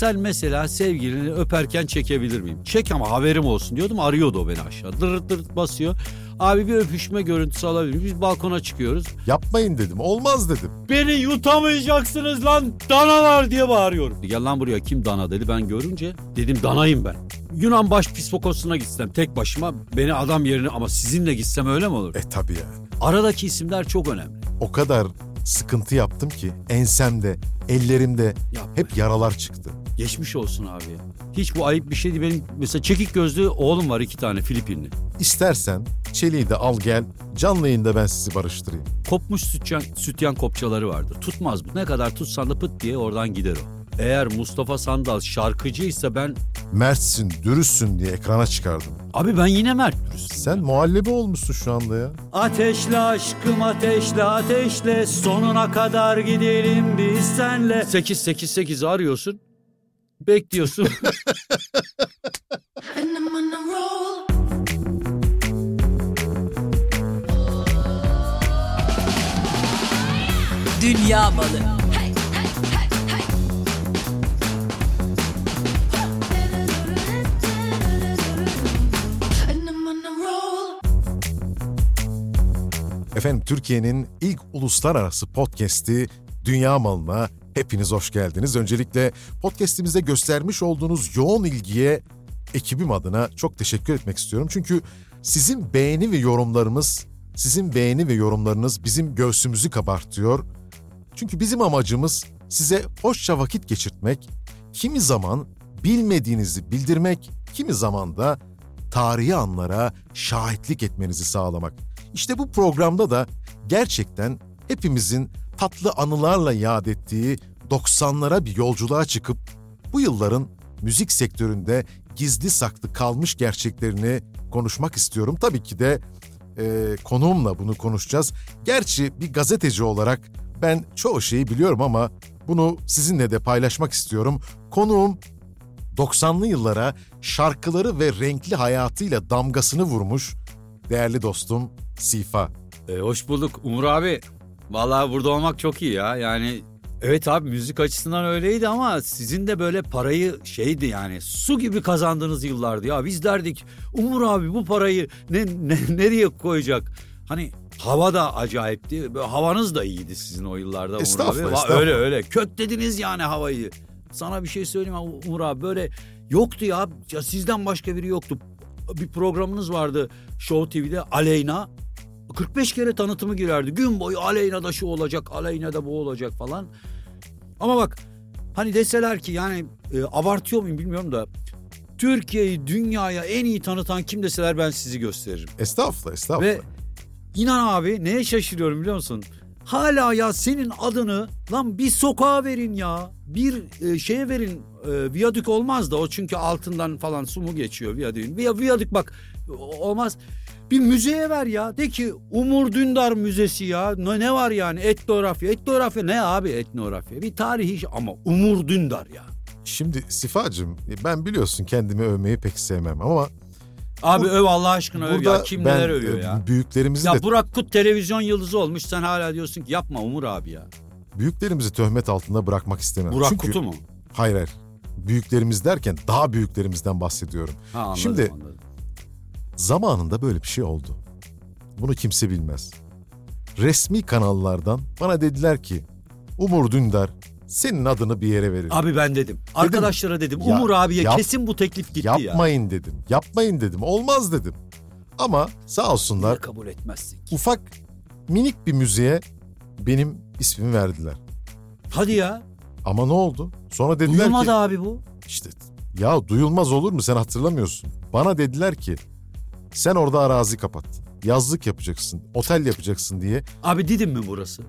Sen mesela sevgilini öperken çekebilir miyim? Çek ama haberim olsun diyordum. Arıyordu o beni aşağı. Dırırt dırırt basıyor. Abi bir öpüşme görüntüsü alabilir miyim? Biz balkona çıkıyoruz. Yapmayın dedim. Olmaz dedim. Beni yutamayacaksınız lan danalar diye bağırıyorum. Gel lan buraya kim dana dedi ben görünce. Dedim danayım ben. Yunan baş psikosuna gitsem tek başıma beni adam yerine ama sizinle gitsem öyle mi olur? E tabii yani. Aradaki isimler çok önemli. O kadar sıkıntı yaptım ki ensemde, ellerimde Yapma. hep yaralar çıktı. Geçmiş olsun abi ya. Hiç bu ayıp bir şey değil. Benim mesela çekik gözlü oğlum var iki tane Filipinli. İstersen çeliği de al gel, canlı yayında ben sizi barıştırayım. Kopmuş sütyen, sütyen kopçaları vardır. Tutmaz bu. Ne kadar tutsan da pıt diye oradan gider o. Eğer Mustafa Sandal şarkıcıysa ben... Mertsin, dürüstsün diye ekrana çıkardım. Abi ben yine Mert Dürüst. Sen muhallebi olmuşsun şu anda ya. Ateşle aşkım ateşle ateşle sonuna kadar gidelim biz senle. 888 arıyorsun. Bekliyorsun. Dünya malı. Efendim Türkiye'nin ilk uluslararası podcast'i Dünya Malı'na hepiniz hoş geldiniz. Öncelikle podcast'imize göstermiş olduğunuz yoğun ilgiye ekibim adına çok teşekkür etmek istiyorum. Çünkü sizin beğeni ve yorumlarımız, sizin beğeni ve yorumlarınız bizim göğsümüzü kabartıyor. Çünkü bizim amacımız size hoşça vakit geçirtmek, kimi zaman bilmediğinizi bildirmek, kimi zaman da tarihi anlara şahitlik etmenizi sağlamak. İşte bu programda da gerçekten hepimizin tatlı anılarla yad ettiği 90'lara bir yolculuğa çıkıp bu yılların müzik sektöründe gizli saklı kalmış gerçeklerini konuşmak istiyorum. Tabii ki de e, konuğumla bunu konuşacağız. Gerçi bir gazeteci olarak ben çoğu şeyi biliyorum ama bunu sizinle de paylaşmak istiyorum. Konuğum 90'lı yıllara şarkıları ve renkli hayatıyla damgasını vurmuş değerli dostum Sifa. E, hoş bulduk Umur abi. Vallahi burada olmak çok iyi ya. Yani evet abi müzik açısından öyleydi ama sizin de böyle parayı şeydi yani su gibi kazandığınız yıllardı ya. Biz derdik Umur abi bu parayı ne, ne nereye koyacak? Hani hava da acayipti. Böyle havanız da iyiydi sizin o yıllarda Umur abi. Estağfurullah, Va- estağfurullah. Öyle öyle. Köklediniz yani havayı. Sana bir şey söyleyeyim Umur abi böyle yoktu ya. ya sizden başka biri yoktu. Bir programınız vardı Show TV'de Aleyna. 45 kere tanıtımı girerdi. Gün boyu Aleyna'da şu olacak, Aleyna'da bu olacak falan. Ama bak hani deseler ki yani e, abartıyor muyum bilmiyorum da Türkiye'yi dünyaya en iyi tanıtan kim deseler ben sizi gösteririm. Estağfurullah, estağfurullah. Ve inan abi neye şaşırıyorum biliyor musun? Hala ya senin adını lan bir sokağa verin ya. Bir e, şeye verin. E, viyadük olmaz da o çünkü altından falan su mu geçiyor viyadüğün. Viya, viyadük bak olmaz. Bir müzeye ver ya. De ki Umur Dündar Müzesi ya. Ne, ne var yani etnografya. Etnografya ne abi etnografya? Bir tarihi iş ama Umur Dündar ya. Şimdi Sifacığım ben biliyorsun kendimi övmeyi pek sevmem ama Abi Bu- öv Allah aşkına öv ya. Kim ben neler övüyor e, ya. büyüklerimizi Ya de Burak Kut televizyon yıldızı olmuş. Sen hala diyorsun ki yapma Umur abi ya. büyüklerimizi töhmet altında bırakmak istemem. Burak Çünkü, Kut'u mu? Hayır hayır. Büyüklerimiz derken daha büyüklerimizden bahsediyorum. Ha, anladım, Şimdi- anladım. Zamanında böyle bir şey oldu. Bunu kimse bilmez. Resmi kanallardan bana dediler ki Umur Dündar senin adını bir yere verir. Abi ben dedim. Arkadaşlara dedim. Ya, Umur abiye yap- kesin bu teklif gitti ya. Yapmayın dedim. Yapmayın dedim. Olmaz dedim. Ama sağ olsunlar kabul etmezsin ufak minik bir müziğe benim ismimi verdiler. Hadi ya. Ama ne oldu? Sonra dediler Duyulmadı ki abi bu. işte ya duyulmaz olur mu sen hatırlamıyorsun. Bana dediler ki sen orada arazi kapat. Yazlık yapacaksın, otel yapacaksın diye. Abi Didim mi burası?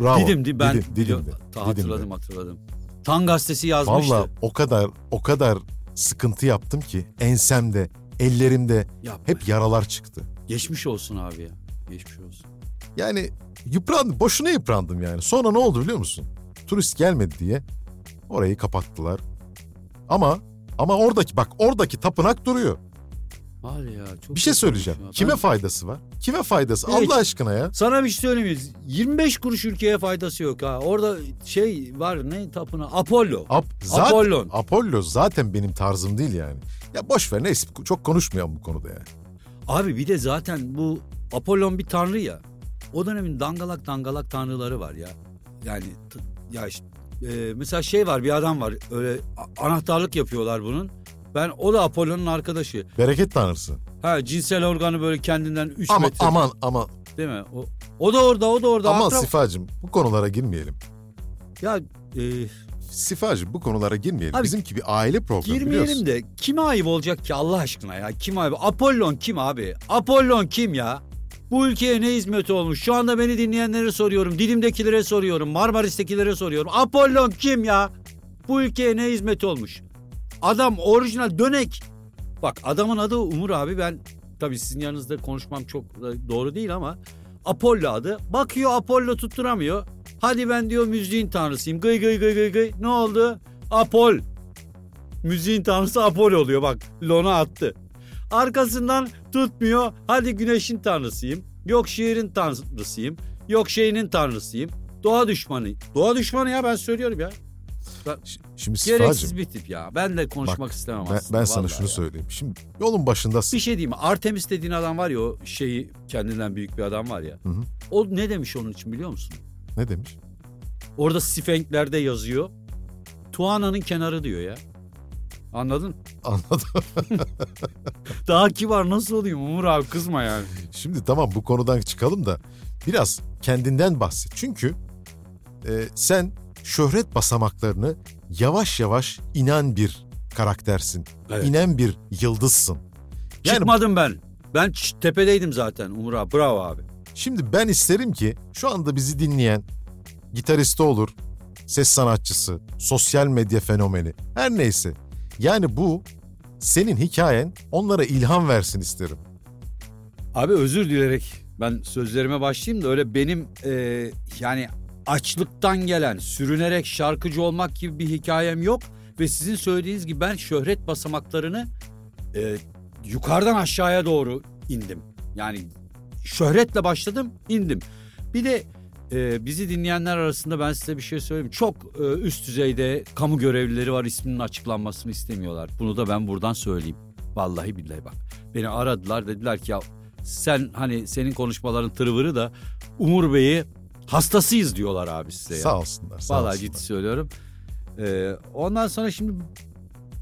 Bravo. Didim di ben. Didim, Didim'de. Ta- hatırladım hatırladım. Tan gazetesi yazmıştı. Valla o kadar o kadar sıkıntı yaptım ki ensemde, ellerimde Yapma. hep yaralar çıktı. Geçmiş olsun abi ya. Geçmiş olsun. Yani yıprandım, boşuna yıprandım yani. Sonra ne oldu biliyor musun? Turist gelmedi diye orayı kapattılar. Ama ama oradaki bak oradaki tapınak duruyor. Hadi ya. Çok Bir şey söyleyeceğim. ya. Kime Ben- faydası var? Kime faydası? Hiç. Allah aşkına ya. Sana bir şey söyleyeyim mi? 25 kuruş ülkeye faydası yok ha. Orada şey var ne tapına? Apollo. Ap zaten, Apollon. Apollo zaten benim tarzım değil yani. Ya boş ver neyse çok konuşmayalım bu konuda ya. Abi bir de zaten bu Apollon bir tanrı ya. O dönemin dangalak dangalak tanrıları var ya. Yani ya işte, e, mesela şey var bir adam var öyle anahtarlık yapıyorlar bunun. Ben o da Apollon'un arkadaşı. Bereket tanrısı. Ha cinsel organı böyle kendinden 3 Ama metre. aman aman Değil mi? O, o da orada o da orada. aman Akrab- Sifacım bu konulara girmeyelim. Ya e, Sifacım bu konulara girmeyelim. Abi, Bizimki bir aile programı girmeyelim biliyorsun. de kime ayıp olacak ki Allah aşkına ya? Kim ayıp? Apollon kim abi? Apollon kim ya? Bu ülkeye ne hizmeti olmuş? Şu anda beni dinleyenlere soruyorum. Didim'dekilere soruyorum. Marmaris'tekilere soruyorum. Apollon kim ya? Bu ülkeye ne hizmeti olmuş? Adam orijinal dönek. Bak adamın adı Umur abi. Ben tabii sizin yanınızda konuşmam çok doğru değil ama Apollo adı. Bakıyor Apollo tutturamıyor. Hadi ben diyor müziğin tanrısıyım. Gıy gıy gıy gıy gıy. Ne oldu? Apol. Müziğin tanrısı Apollo oluyor bak. Lona attı. Arkasından tutmuyor. Hadi güneşin tanrısıyım. Yok şiirin tanrısıyım. Yok şeyinin tanrısıyım. Doğa düşmanı. Doğa düşmanı ya ben söylüyorum ya. Ş- Şimdi Gereksiz bir tip ya. Ben de konuşmak Bak, istemem ben, aslında. ben sana vallahi şunu ya. söyleyeyim. Şimdi yolun başındasın. Bir şey diyeyim mi? Artemis dediğin adam var ya o şeyi kendinden büyük bir adam var ya. Hı hı. O ne demiş onun için biliyor musun? Ne demiş? Orada Sphinx'lerde yazıyor. Tuana'nın kenarı diyor ya. Anladın? Anladım. Daha kibar nasıl olayım Umur abi kızma yani. Şimdi tamam bu konudan çıkalım da biraz kendinden bahset. Çünkü e, sen şöhret basamaklarını yavaş yavaş inen bir karaktersin. Evet. İnen bir yıldızsın. Yani Çıkmadım ben. Ben tepedeydim zaten Umur abi. Bravo abi. şimdi ben isterim ki şu anda bizi dinleyen gitaristi olur, ses sanatçısı, sosyal medya fenomeni her neyse. Yani bu senin hikayen onlara ilham versin isterim. Abi özür dilerek ben sözlerime başlayayım da öyle benim e, yani açlıktan gelen sürünerek şarkıcı olmak gibi bir hikayem yok. Ve sizin söylediğiniz gibi ben şöhret basamaklarını e, yukarıdan aşağıya doğru indim. Yani şöhretle başladım indim. Bir de e, bizi dinleyenler arasında ben size bir şey söyleyeyim. Çok e, üst düzeyde kamu görevlileri var isminin açıklanmasını istemiyorlar. Bunu da ben buradan söyleyeyim. Vallahi billahi bak. Beni aradılar dediler ki ya sen hani senin konuşmaların tırvırı da Umur Bey'i hastasıyız diyorlar abi size ya. Sağ olsunlar. Sağ Vallahi olsunlar. ciddi söylüyorum. Ee, ondan sonra şimdi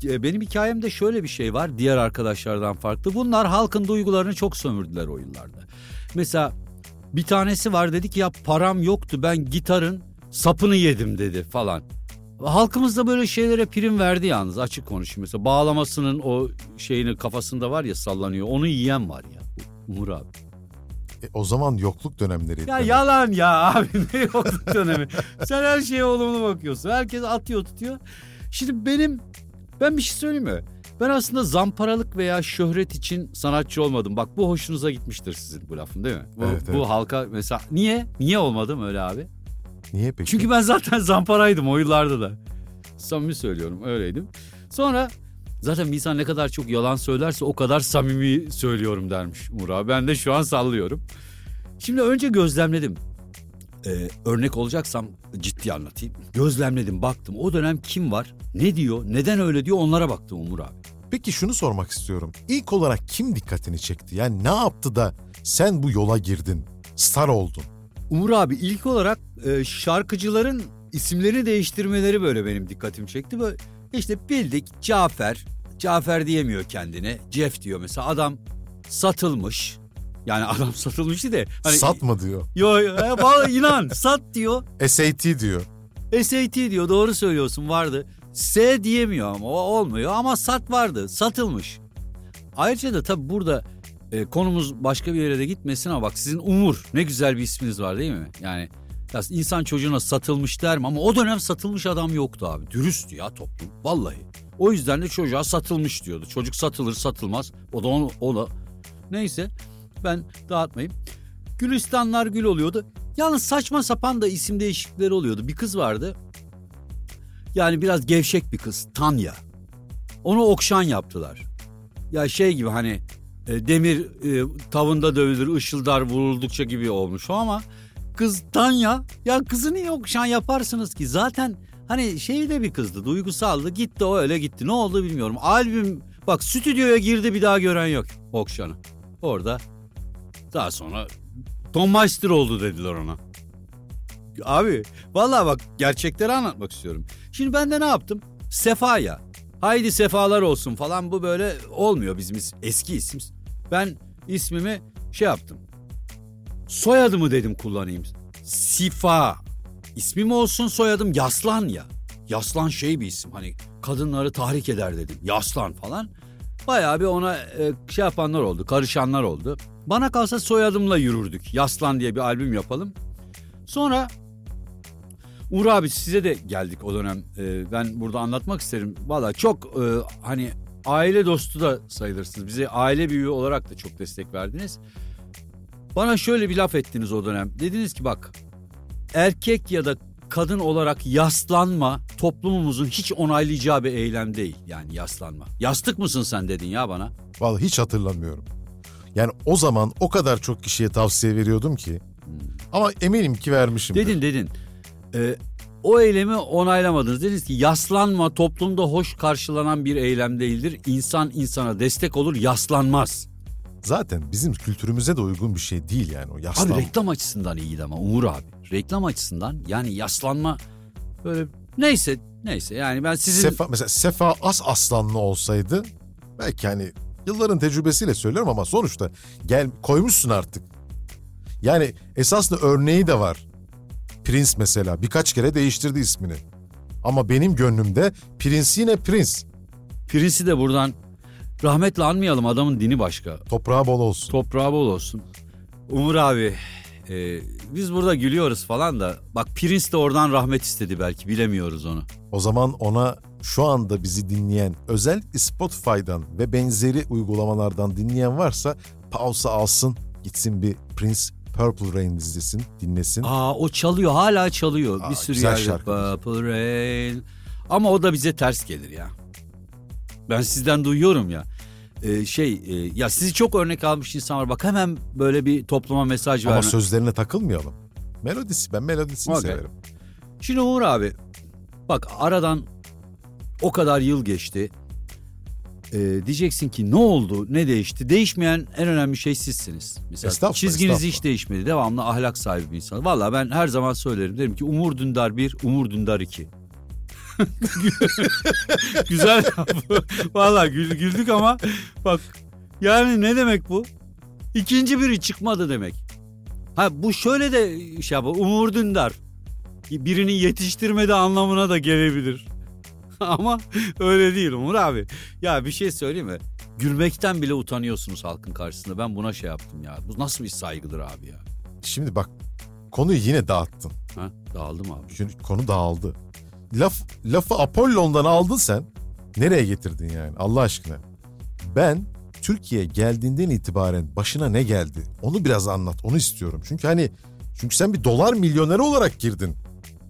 e, benim hikayemde şöyle bir şey var diğer arkadaşlardan farklı. Bunlar halkın duygularını çok sömürdüler o yıllarda. Mesela bir tanesi var dedi ki ya param yoktu ben gitarın sapını yedim dedi falan. Halkımız da böyle şeylere prim verdi yalnız açık konuşayım. Mesela bağlamasının o şeyini kafasında var ya sallanıyor onu yiyen var ya Umur abi. E, o zaman yokluk dönemleriydi. Ya yalan ya abi ne yokluk dönemi. Sen her şeye olumlu bakıyorsun. Herkes atıyor tutuyor. Şimdi benim ben bir şey söyleyeyim mi? Ben aslında zamparalık veya şöhret için sanatçı olmadım. Bak bu hoşunuza gitmiştir sizin bu lafın değil mi? Bu, Evet, bu evet. halka mesela niye? Niye olmadım öyle abi? Niye peki? Çünkü ben zaten zamparaydım o yıllarda da. Samimi söylüyorum öyleydim. Sonra zaten bir insan ne kadar çok yalan söylerse o kadar samimi söylüyorum dermiş Umur abi. Ben de şu an sallıyorum. Şimdi önce gözlemledim. Ee, örnek olacaksam ciddi anlatayım. Gözlemledim baktım o dönem kim var ne diyor neden öyle diyor onlara baktım Umur abi. Peki şunu sormak istiyorum. İlk olarak kim dikkatini çekti? Yani ne yaptı da sen bu yola girdin? Star oldun. Umur abi ilk olarak e, şarkıcıların isimlerini değiştirmeleri böyle benim dikkatimi çekti. Böyle işte bildik Cafer, Cafer diyemiyor kendine. Jeff diyor mesela adam satılmış. Yani adam satılmıştı de. Hani, Satma diyor. Yo, e, inan sat diyor. SAT diyor. SAT diyor doğru söylüyorsun vardı. S diyemiyor ama o olmuyor ama sat vardı satılmış. Ayrıca da tabii burada e, konumuz başka bir yere de gitmesin ama bak sizin Umur ne güzel bir isminiz var değil mi? Yani ya insan çocuğuna satılmış der mi ama o dönem satılmış adam yoktu abi. Dürüsttü ya toplum vallahi. O yüzden de çocuğa satılmış diyordu. Çocuk satılır satılmaz o da onu o da neyse ben dağıtmayayım. Gülistanlar gül oluyordu. Yalnız saçma sapan da isim değişiklikleri oluyordu. Bir kız vardı. Yani biraz gevşek bir kız. Tanya. Onu Okşan yaptılar. Ya şey gibi hani e, demir e, tavında dövülür ışıldar vuruldukça gibi olmuş o ama kız Tanya ya kızı niye okşan yaparsınız ki zaten hani şey de bir kızdı duygusaldı gitti o öyle gitti ne oldu bilmiyorum albüm bak stüdyoya girdi bir daha gören yok okşanı orada daha sonra Tom Meister oldu dediler ona. Abi vallahi bak gerçekleri anlatmak istiyorum. Şimdi ben de ne yaptım? Sefa'ya. Haydi sefalar olsun falan bu böyle olmuyor bizim eski isim. Ben ismimi şey yaptım. Soyadımı dedim kullanayım. Sifa. İsmim olsun soyadım Yaslan ya. Yaslan şey bir isim hani kadınları tahrik eder dedim. Yaslan falan. Bayağı bir ona e, şey yapanlar oldu, karışanlar oldu. Bana kalsa soyadımla yürürdük. Yaslan diye bir albüm yapalım. Sonra Uğur abi size de geldik o dönem. Ee, ben burada anlatmak isterim. Valla çok e, hani aile dostu da sayılırsınız. Bize aile büyüğü olarak da çok destek verdiniz. Bana şöyle bir laf ettiniz o dönem. Dediniz ki bak erkek ya da kadın olarak yaslanma toplumumuzun hiç onaylayacağı bir eylem değil. Yani yaslanma. Yastık mısın sen dedin ya bana. Vallahi hiç hatırlamıyorum. Yani o zaman o kadar çok kişiye tavsiye veriyordum ki. Ama eminim ki vermişim. Dedin dedin. Ee, o eylemi onaylamadınız. Dediniz ki yaslanma toplumda hoş karşılanan bir eylem değildir. İnsan insana destek olur yaslanmaz. Zaten bizim kültürümüze de uygun bir şey değil yani o yaslan. Abi reklam açısından iyiydi ama Uğur abi. Reklam açısından yani yaslanma böyle neyse neyse yani ben sizin Sefa, mesela Sefa As Aslanlı olsaydı belki hani yılların tecrübesiyle söylüyorum ama sonuçta gel koymuşsun artık. Yani esaslı örneği de var. Prince mesela birkaç kere değiştirdi ismini. Ama benim gönlümde Prince yine Prince. Prince'i de buradan rahmetle anmayalım adamın dini başka. Toprağı bol olsun. Toprağı bol olsun. Umur abi e, biz burada gülüyoruz falan da bak Prince de oradan rahmet istedi belki bilemiyoruz onu. O zaman ona şu anda bizi dinleyen özellikle Spotify'dan ve benzeri uygulamalardan dinleyen varsa pausa alsın gitsin bir Prince Purple Rain izlesin dinlesin. Aa o çalıyor hala çalıyor Aa, bir sürü güzel yerde. Purple Rain. Ama o da bize ters gelir ya. Ben sizden duyuyorum ya. Ee, şey e, ya sizi çok örnek almış insan var. Bak hemen böyle bir topluma mesaj Ama verme. sözlerine takılmayalım. Melodisi ben melodisini Okey. severim. Şimdi Uğur abi bak aradan o kadar yıl geçti. Ee, diyeceksin ki ne oldu ne değişti? Değişmeyen en önemli şey sizsiniz. Mesela Estağfurullah, çizginiz estağfurullah. hiç değişmedi. Devamlı ahlak sahibi bir insan. Valla ben her zaman söylerim. Derim ki Umur Dündar 1, Umur Dündar 2. Güzel laf. Valla gül, güldük ama bak yani ne demek bu? İkinci biri çıkmadı demek. Ha bu şöyle de şey yapar. Umur Dündar birini yetiştirmedi anlamına da gelebilir. Ama öyle değil Umur abi. Ya bir şey söyleyeyim mi? Gülmekten bile utanıyorsunuz halkın karşısında. Ben buna şey yaptım ya. Bu nasıl bir saygıdır abi ya? Şimdi bak konuyu yine dağıttın. Ha? Dağıldım abi. Çünkü konu dağıldı. Laf, lafı Apollon'dan aldın sen. Nereye getirdin yani Allah aşkına? Ben Türkiye geldiğinden itibaren başına ne geldi? Onu biraz anlat. Onu istiyorum. Çünkü hani çünkü sen bir dolar milyoneri olarak girdin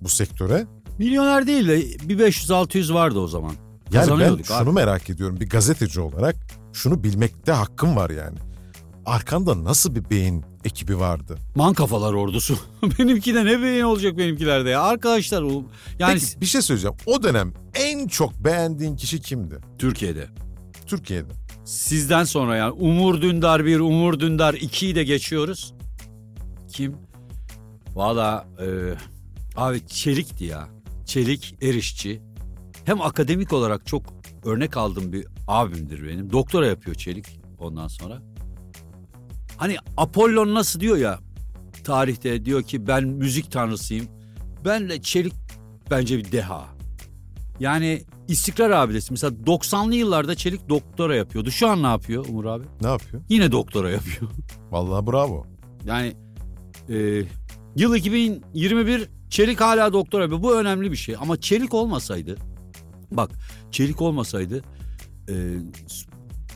bu sektöre. Milyoner değil de bir 500-600 vardı o zaman. Yani ben şunu abi. merak ediyorum. Bir gazeteci olarak şunu bilmekte hakkım var yani. Arkanda nasıl bir beyin ekibi vardı? Man kafalar ordusu. Benimki de ne beyin olacak benimkilerde ya. Arkadaşlar o yani Peki bir şey söyleyeceğim. O dönem en çok beğendiğin kişi kimdi? Türkiye'de. Türkiye'de. Sizden sonra yani Umur Dündar 1, Umur Dündar 2'yi de geçiyoruz. Kim? Valla e, abi Çelik'ti ya. Çelik Erişçi. Hem akademik olarak çok örnek aldığım bir abimdir benim. Doktora yapıyor Çelik ondan sonra. Hani Apollon nasıl diyor ya tarihte diyor ki ben müzik tanrısıyım. Benle Çelik bence bir deha. Yani istikrar abidesi. Mesela 90'lı yıllarda Çelik doktora yapıyordu. Şu an ne yapıyor Umur abi? Ne yapıyor? Yine doktora yapıyor. Vallahi bravo. Yani e, yıl 2021 Çelik hala doktora yapıyor. Bu önemli bir şey. Ama Çelik olmasaydı bak Çelik olmasaydı e,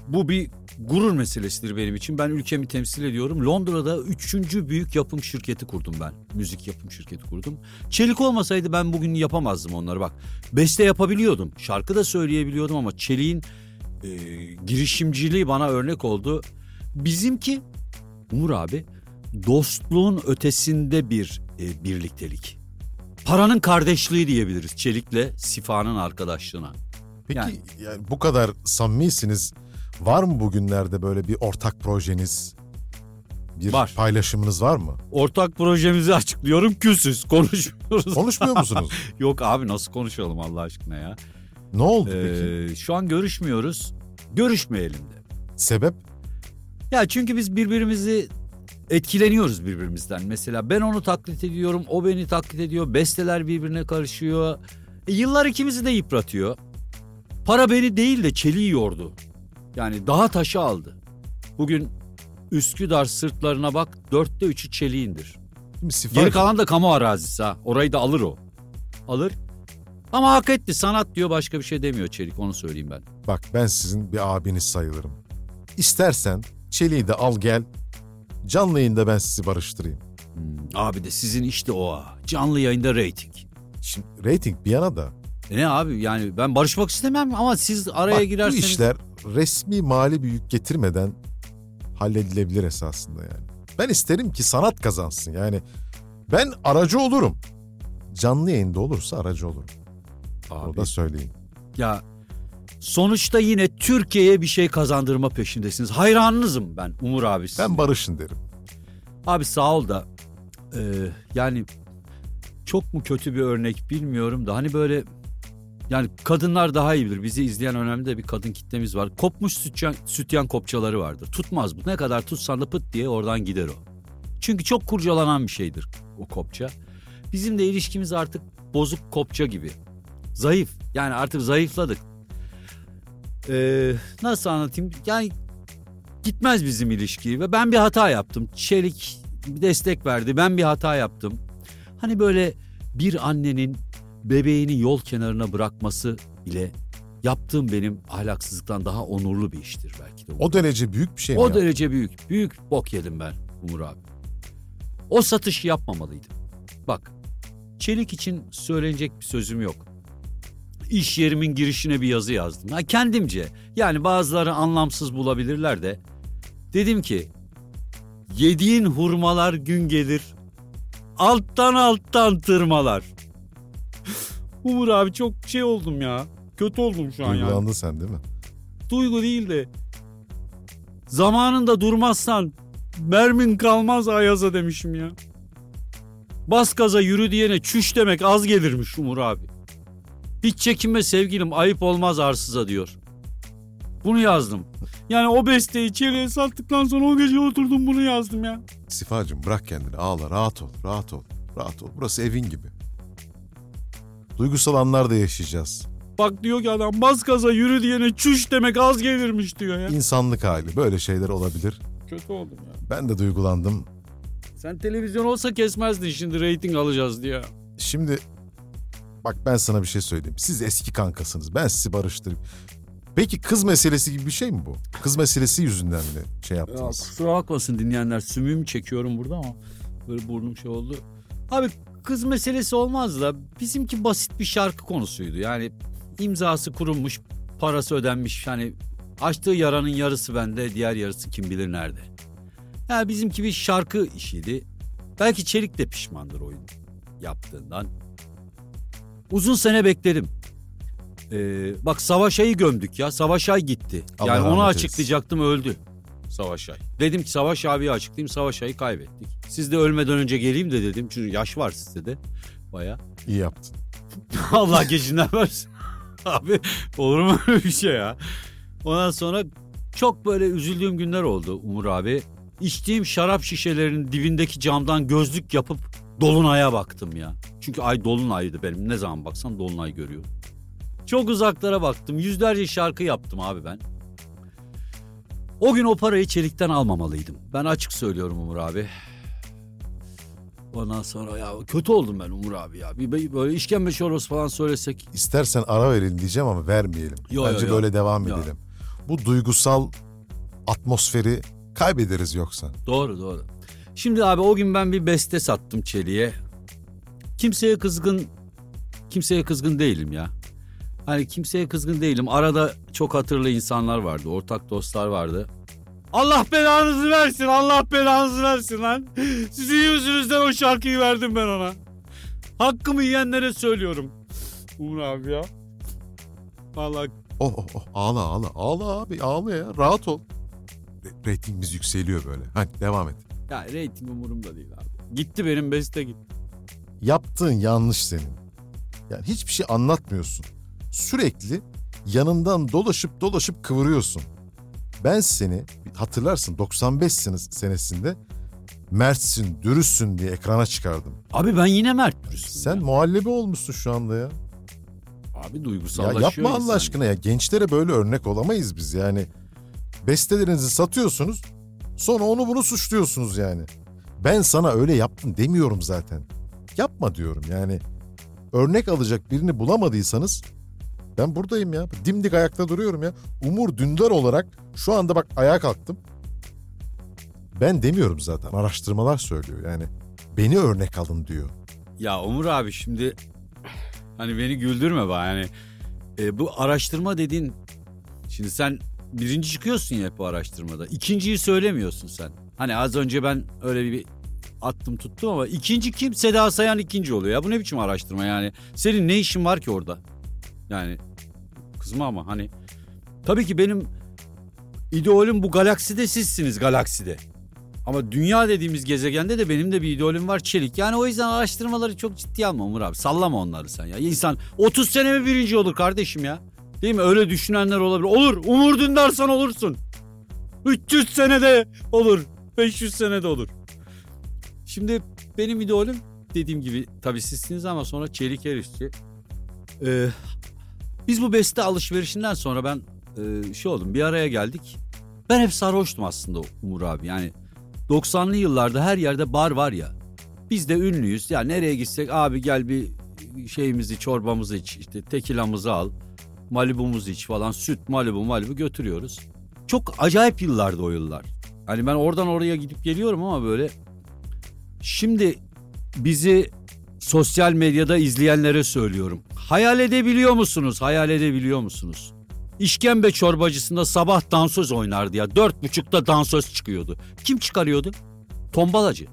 bu bir gurur meselesidir benim için. Ben ülkemi temsil ediyorum. Londra'da üçüncü büyük yapım şirketi kurdum ben. Müzik yapım şirketi kurdum. Çelik olmasaydı ben bugün yapamazdım onları bak. Beste yapabiliyordum. Şarkı da söyleyebiliyordum ama Çelik'in e, girişimciliği bana örnek oldu. Bizimki Umur abi dostluğun ötesinde bir e, birliktelik. Paranın kardeşliği diyebiliriz Çelik'le Sifa'nın arkadaşlığına. Peki Yani- yani bu kadar samimisiniz. Var mı bugünlerde böyle bir ortak projeniz? Bir Var. paylaşımınız var mı? Ortak projemizi açıklıyorum küsüz konuşmuyoruz. Konuşmuyor musunuz? Yok abi nasıl konuşalım Allah aşkına ya. ne oldu peki? Ee, şu an görüşmüyoruz. Görüşmeyelim de. Sebep? Ya çünkü biz birbirimizi etkileniyoruz birbirimizden. Mesela ben onu taklit ediyorum, o beni taklit ediyor. Besteler birbirine karışıyor. E, yıllar ikimizi de yıpratıyor. Para beni değil de çeliği yordu. Yani daha taşı aldı. Bugün Üsküdar sırtlarına bak dörtte üçü çeliğindir. Şimdi Sifa Geri kalan da kamu arazisi ha. Orayı da alır o. Alır. Ama hak etti sanat diyor başka bir şey demiyor Çelik onu söyleyeyim ben. Bak ben sizin bir abiniz sayılırım. İstersen Çelik'i de al gel. Canlı yayında ben sizi barıştırayım. Abi de sizin işte o ha. Canlı yayında reyting. Şimdi reyting bir yana da. E ne abi yani ben barışmak istemem ama siz araya Bak bu girerseniz... işler resmi mali bir yük getirmeden halledilebilir esasında yani. Ben isterim ki sanat kazansın yani. Ben aracı olurum. Canlı yayında olursa aracı olurum. Abi, Onu da söyleyeyim. ya sonuçta yine Türkiye'ye bir şey kazandırma peşindesiniz. Hayranınızım ben Umur abi. Ben barışın derim. Abi sağ ol da e, yani çok mu kötü bir örnek bilmiyorum da hani böyle yani kadınlar daha iyi bilir. Bizi izleyen önemli de bir kadın kitlemiz var. Kopmuş sütyen, sütyen kopçaları vardır. Tutmaz bu. Ne kadar tutsan da pıt diye oradan gider o. Çünkü çok kurcalanan bir şeydir o kopça. Bizim de ilişkimiz artık bozuk kopça gibi. Zayıf. Yani artık zayıfladık. Ee, nasıl anlatayım? Yani gitmez bizim ilişki ve ben bir hata yaptım. Çelik bir destek verdi. Ben bir hata yaptım. Hani böyle bir annenin bebeğini yol kenarına bırakması ile yaptığım benim ahlaksızlıktan daha onurlu bir iştir belki de. O derece büyük bir şey mi? O ya? derece büyük. Büyük bok yedim ben Umur abi. O satışı yapmamalıydım. Bak Çelik için söylenecek bir sözüm yok. İş yerimin girişine bir yazı yazdım. Ha, kendimce yani bazıları anlamsız bulabilirler de. Dedim ki yediğin hurmalar gün gelir alttan alttan tırmalar. Umur abi çok şey oldum ya. Kötü oldum şu an yani Duygulandın sen değil mi? duygu değil de zamanında durmazsan mermin kalmaz ayaza demişim ya. Bas gaza yürü diyene çüş demek az gelirmiş Umur abi. Hiç çekinme sevgilim ayıp olmaz arsıza diyor. Bunu yazdım. Yani o besteyi çeliğe sattıktan sonra o gece oturdum bunu yazdım ya. Sifacım bırak kendini ağla rahat ol rahat ol rahat ol. Burası evin gibi. Duygusal anlar da yaşayacağız. Bak diyor ki adam bas gaza yürü diyene çüş demek az gelirmiş diyor ya. İnsanlık hali böyle şeyler olabilir. Kötü oldum ya. Ben de duygulandım. Sen televizyon olsa kesmezdin şimdi reyting alacağız diye. Şimdi bak ben sana bir şey söyleyeyim. Siz eski kankasınız. Ben sizi barıştırayım. Peki kız meselesi gibi bir şey mi bu? Kız meselesi yüzünden mi şey Ya yaptınız? kusura bakmasın dinleyenler sümüğümü çekiyorum burada ama böyle burnum şey oldu. Abi kız meselesi olmaz da bizimki basit bir şarkı konusuydu. Yani imzası kurulmuş, parası ödenmiş. Yani açtığı yaranın yarısı bende, diğer yarısı kim bilir nerede. Yani bizimki bir şarkı işiydi. Belki Çelik de pişmandır oyun yaptığından. Uzun sene bekledim. Ee, bak Savaş Ay'ı gömdük ya. Savaş Ay gitti. Allah yani onu açıklayacaktım öldü. Savaş Ay. Dedim ki Savaş abiyi açıklayayım. Savaş Ay'ı kaybettik. Siz de ölmeden önce geleyim de dedim. Çünkü yaş var sizde de. Baya. İyi yaptın. Allah geçinden versin. Abi olur mu öyle bir şey ya? Ondan sonra çok böyle üzüldüğüm günler oldu Umur abi. İçtiğim şarap şişelerinin dibindeki camdan gözlük yapıp dolunaya baktım ya. Çünkü ay dolunaydı benim. Ne zaman baksam dolunay görüyorum. Çok uzaklara baktım. Yüzlerce şarkı yaptım abi ben. O gün o parayı çelikten almamalıydım. Ben açık söylüyorum Umur abi. Ondan sonra ya kötü oldum ben Umur abi ya. Bir böyle işkembe çorbası falan söylesek. İstersen ara verelim diyeceğim ama vermeyelim. Yo, Bence yo, yo. böyle devam Yo. edelim. Bu duygusal atmosferi kaybederiz yoksa. Doğru doğru. Şimdi abi o gün ben bir beste sattım Çelik'e. Kimseye kızgın kimseye kızgın değilim ya. Hani kimseye kızgın değilim. Arada çok hatırlı insanlar vardı. Ortak dostlar vardı. Allah belanızı versin. Allah belanızı versin lan. Sizin yüzünüzden o şarkıyı verdim ben ona. Hakkımı yiyenlere söylüyorum. Uğur abi ya. Vallahi Oh oh oh ağla ağla ağla abi ağla ya rahat ol. Re- Ratingimiz yükseliyor böyle. Hadi devam et. ya reyting umurumda değil abi. Gitti benim beste gitti. Yaptığın yanlış senin. Yani hiçbir şey anlatmıyorsun. Sürekli yanından dolaşıp dolaşıp kıvırıyorsun. Ben seni hatırlarsın 95 sene- senesinde mertsin, dürüstsün diye ekrana çıkardım. Abi ben yine Mert Dürüst'üm Sen ya. muhallebi olmuşsun şu anda ya. Abi Ya duygusallaşıyor yapma Allah aşkına ya. Gençlere böyle örnek olamayız biz yani. Bestelerinizi satıyorsunuz. Sonra onu bunu suçluyorsunuz yani. Ben sana öyle yaptım demiyorum zaten. Yapma diyorum yani. Örnek alacak birini bulamadıysanız ben buradayım ya. Dimdik ayakta duruyorum ya. Umur Dündar olarak şu anda bak ayağa kalktım. Ben demiyorum zaten. Araştırmalar söylüyor yani. Beni örnek alın diyor. Ya Umur abi şimdi hani beni güldürme bana yani e, bu araştırma dediğin şimdi sen birinci çıkıyorsun ya bu araştırmada ikinciyi söylemiyorsun sen. Hani az önce ben öyle bir attım tuttum ama ikinci kim? Seda Sayan ikinci oluyor ya bu ne biçim araştırma yani senin ne işin var ki orada? Yani kızma ama hani tabii ki benim idolüm bu galakside sizsiniz galakside. Ama dünya dediğimiz gezegende de benim de bir idolüm var Çelik. Yani o yüzden araştırmaları çok ciddiye alma Umur abi. Sallama onları sen ya. İnsan 30 sene mi birinci olur kardeşim ya? Değil mi? Öyle düşünenler olabilir. Olur. Umur Dündarsan olursun. 300 senede olur. 500 senede olur. Şimdi benim idolüm dediğim gibi tabii sizsiniz ama sonra Çelik Erişçi. Ee, biz bu beste alışverişinden sonra ben e, şey oldum bir araya geldik. Ben hep sarhoştum aslında Umur abi. Yani 90'lı yıllarda her yerde bar var ya. Biz de ünlüyüz. Ya nereye gitsek abi gel bir şeyimizi çorbamızı iç işte tekilamızı al. Malibumuzu iç falan süt malibu malibu götürüyoruz. Çok acayip yıllardı o yıllar. Hani ben oradan oraya gidip geliyorum ama böyle. Şimdi bizi sosyal medyada izleyenlere söylüyorum. Hayal edebiliyor musunuz? Hayal edebiliyor musunuz? İşkembe çorbacısında sabah dansöz oynardı ya. Dört buçukta dansöz çıkıyordu. Kim çıkarıyordu? Tombalacı.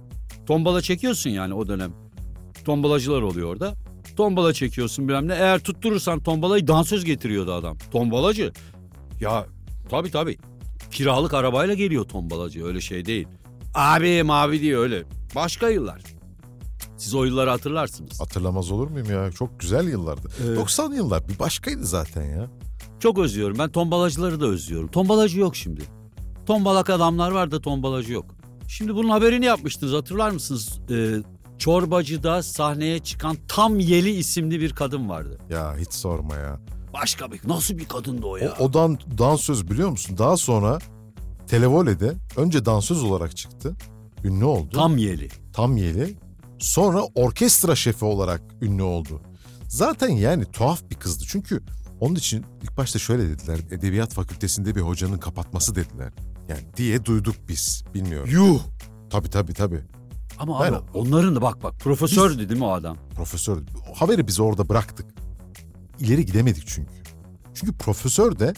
Tombala çekiyorsun yani o dönem. Tombalacılar oluyor orada. Tombala çekiyorsun bilmem ne. Eğer tutturursan tombalayı dansöz getiriyordu adam. Tombalacı. Ya tabii tabii. Kiralık arabayla geliyor tombalacı öyle şey değil. Abi mavi diye öyle. Başka yıllar. Siz o yılları hatırlarsınız. Hatırlamaz olur muyum ya? Çok güzel yıllardı. Evet. 90 yıllar bir başkaydı zaten ya. Çok özlüyorum. Ben tombalacıları da özlüyorum. Tombalacı yok şimdi. Tombalak adamlar var da tombalacı yok. Şimdi bunun haberini yapmıştınız hatırlar mısınız? Ee, Çorbacı'da sahneye çıkan Tam Yeli isimli bir kadın vardı. Ya hiç sorma ya. Başka bir nasıl bir kadındı o O, ya? o dan, dansöz biliyor musun? Daha sonra Televole'de önce dansöz olarak çıktı. Ünlü oldu. Tam Yeli. Tam yeli. Sonra orkestra şefi olarak ünlü oldu. Zaten yani tuhaf bir kızdı. Çünkü onun için ilk başta şöyle dediler. Edebiyat fakültesinde bir hocanın kapatması dediler. Yani diye duyduk biz. Bilmiyorum. Yuh. Tabii tabii tabii. Ama Ben- abi onların da bak bak profesördü değil mi o adam? Profesör. Haberi biz orada bıraktık. İleri gidemedik çünkü. Çünkü profesör de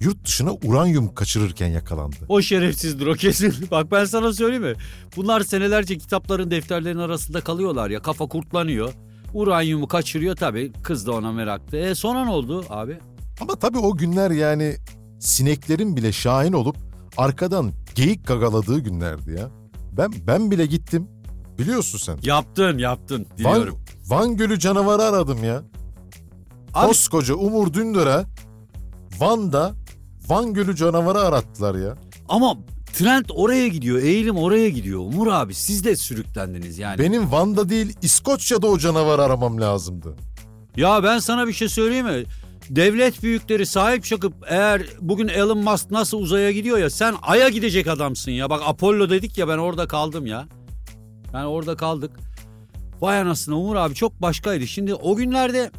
yurt dışına uranyum kaçırırken yakalandı. O şerefsizdir o kesin. Bak ben sana söyleyeyim mi? Bunlar senelerce kitapların defterlerin arasında kalıyorlar ya. Kafa kurtlanıyor. Uranyumu kaçırıyor tabii. Kız da ona meraklı. E sonra ne oldu abi? Ama tabii o günler yani sineklerin bile şahin olup arkadan geyik gagaladığı günlerdi ya. Ben ben bile gittim. Biliyorsun sen. Yaptın yaptın Van, biliyorum. Van Gölü canavarı aradım ya. Abi- Koskoca Umur Dündar'a Van'da Van Gölü canavarı arattılar ya. Ama trend oraya gidiyor. Eğilim oraya gidiyor. Umur abi siz de sürüklendiniz yani. Benim Van'da değil İskoçya'da o canavarı aramam lazımdı. Ya ben sana bir şey söyleyeyim mi? Devlet büyükleri sahip çıkıp eğer bugün Elon Musk nasıl uzaya gidiyor ya sen Ay'a gidecek adamsın ya. Bak Apollo dedik ya ben orada kaldım ya. Ben orada kaldık. Vay anasını Umur abi çok başkaydı. Şimdi o günlerde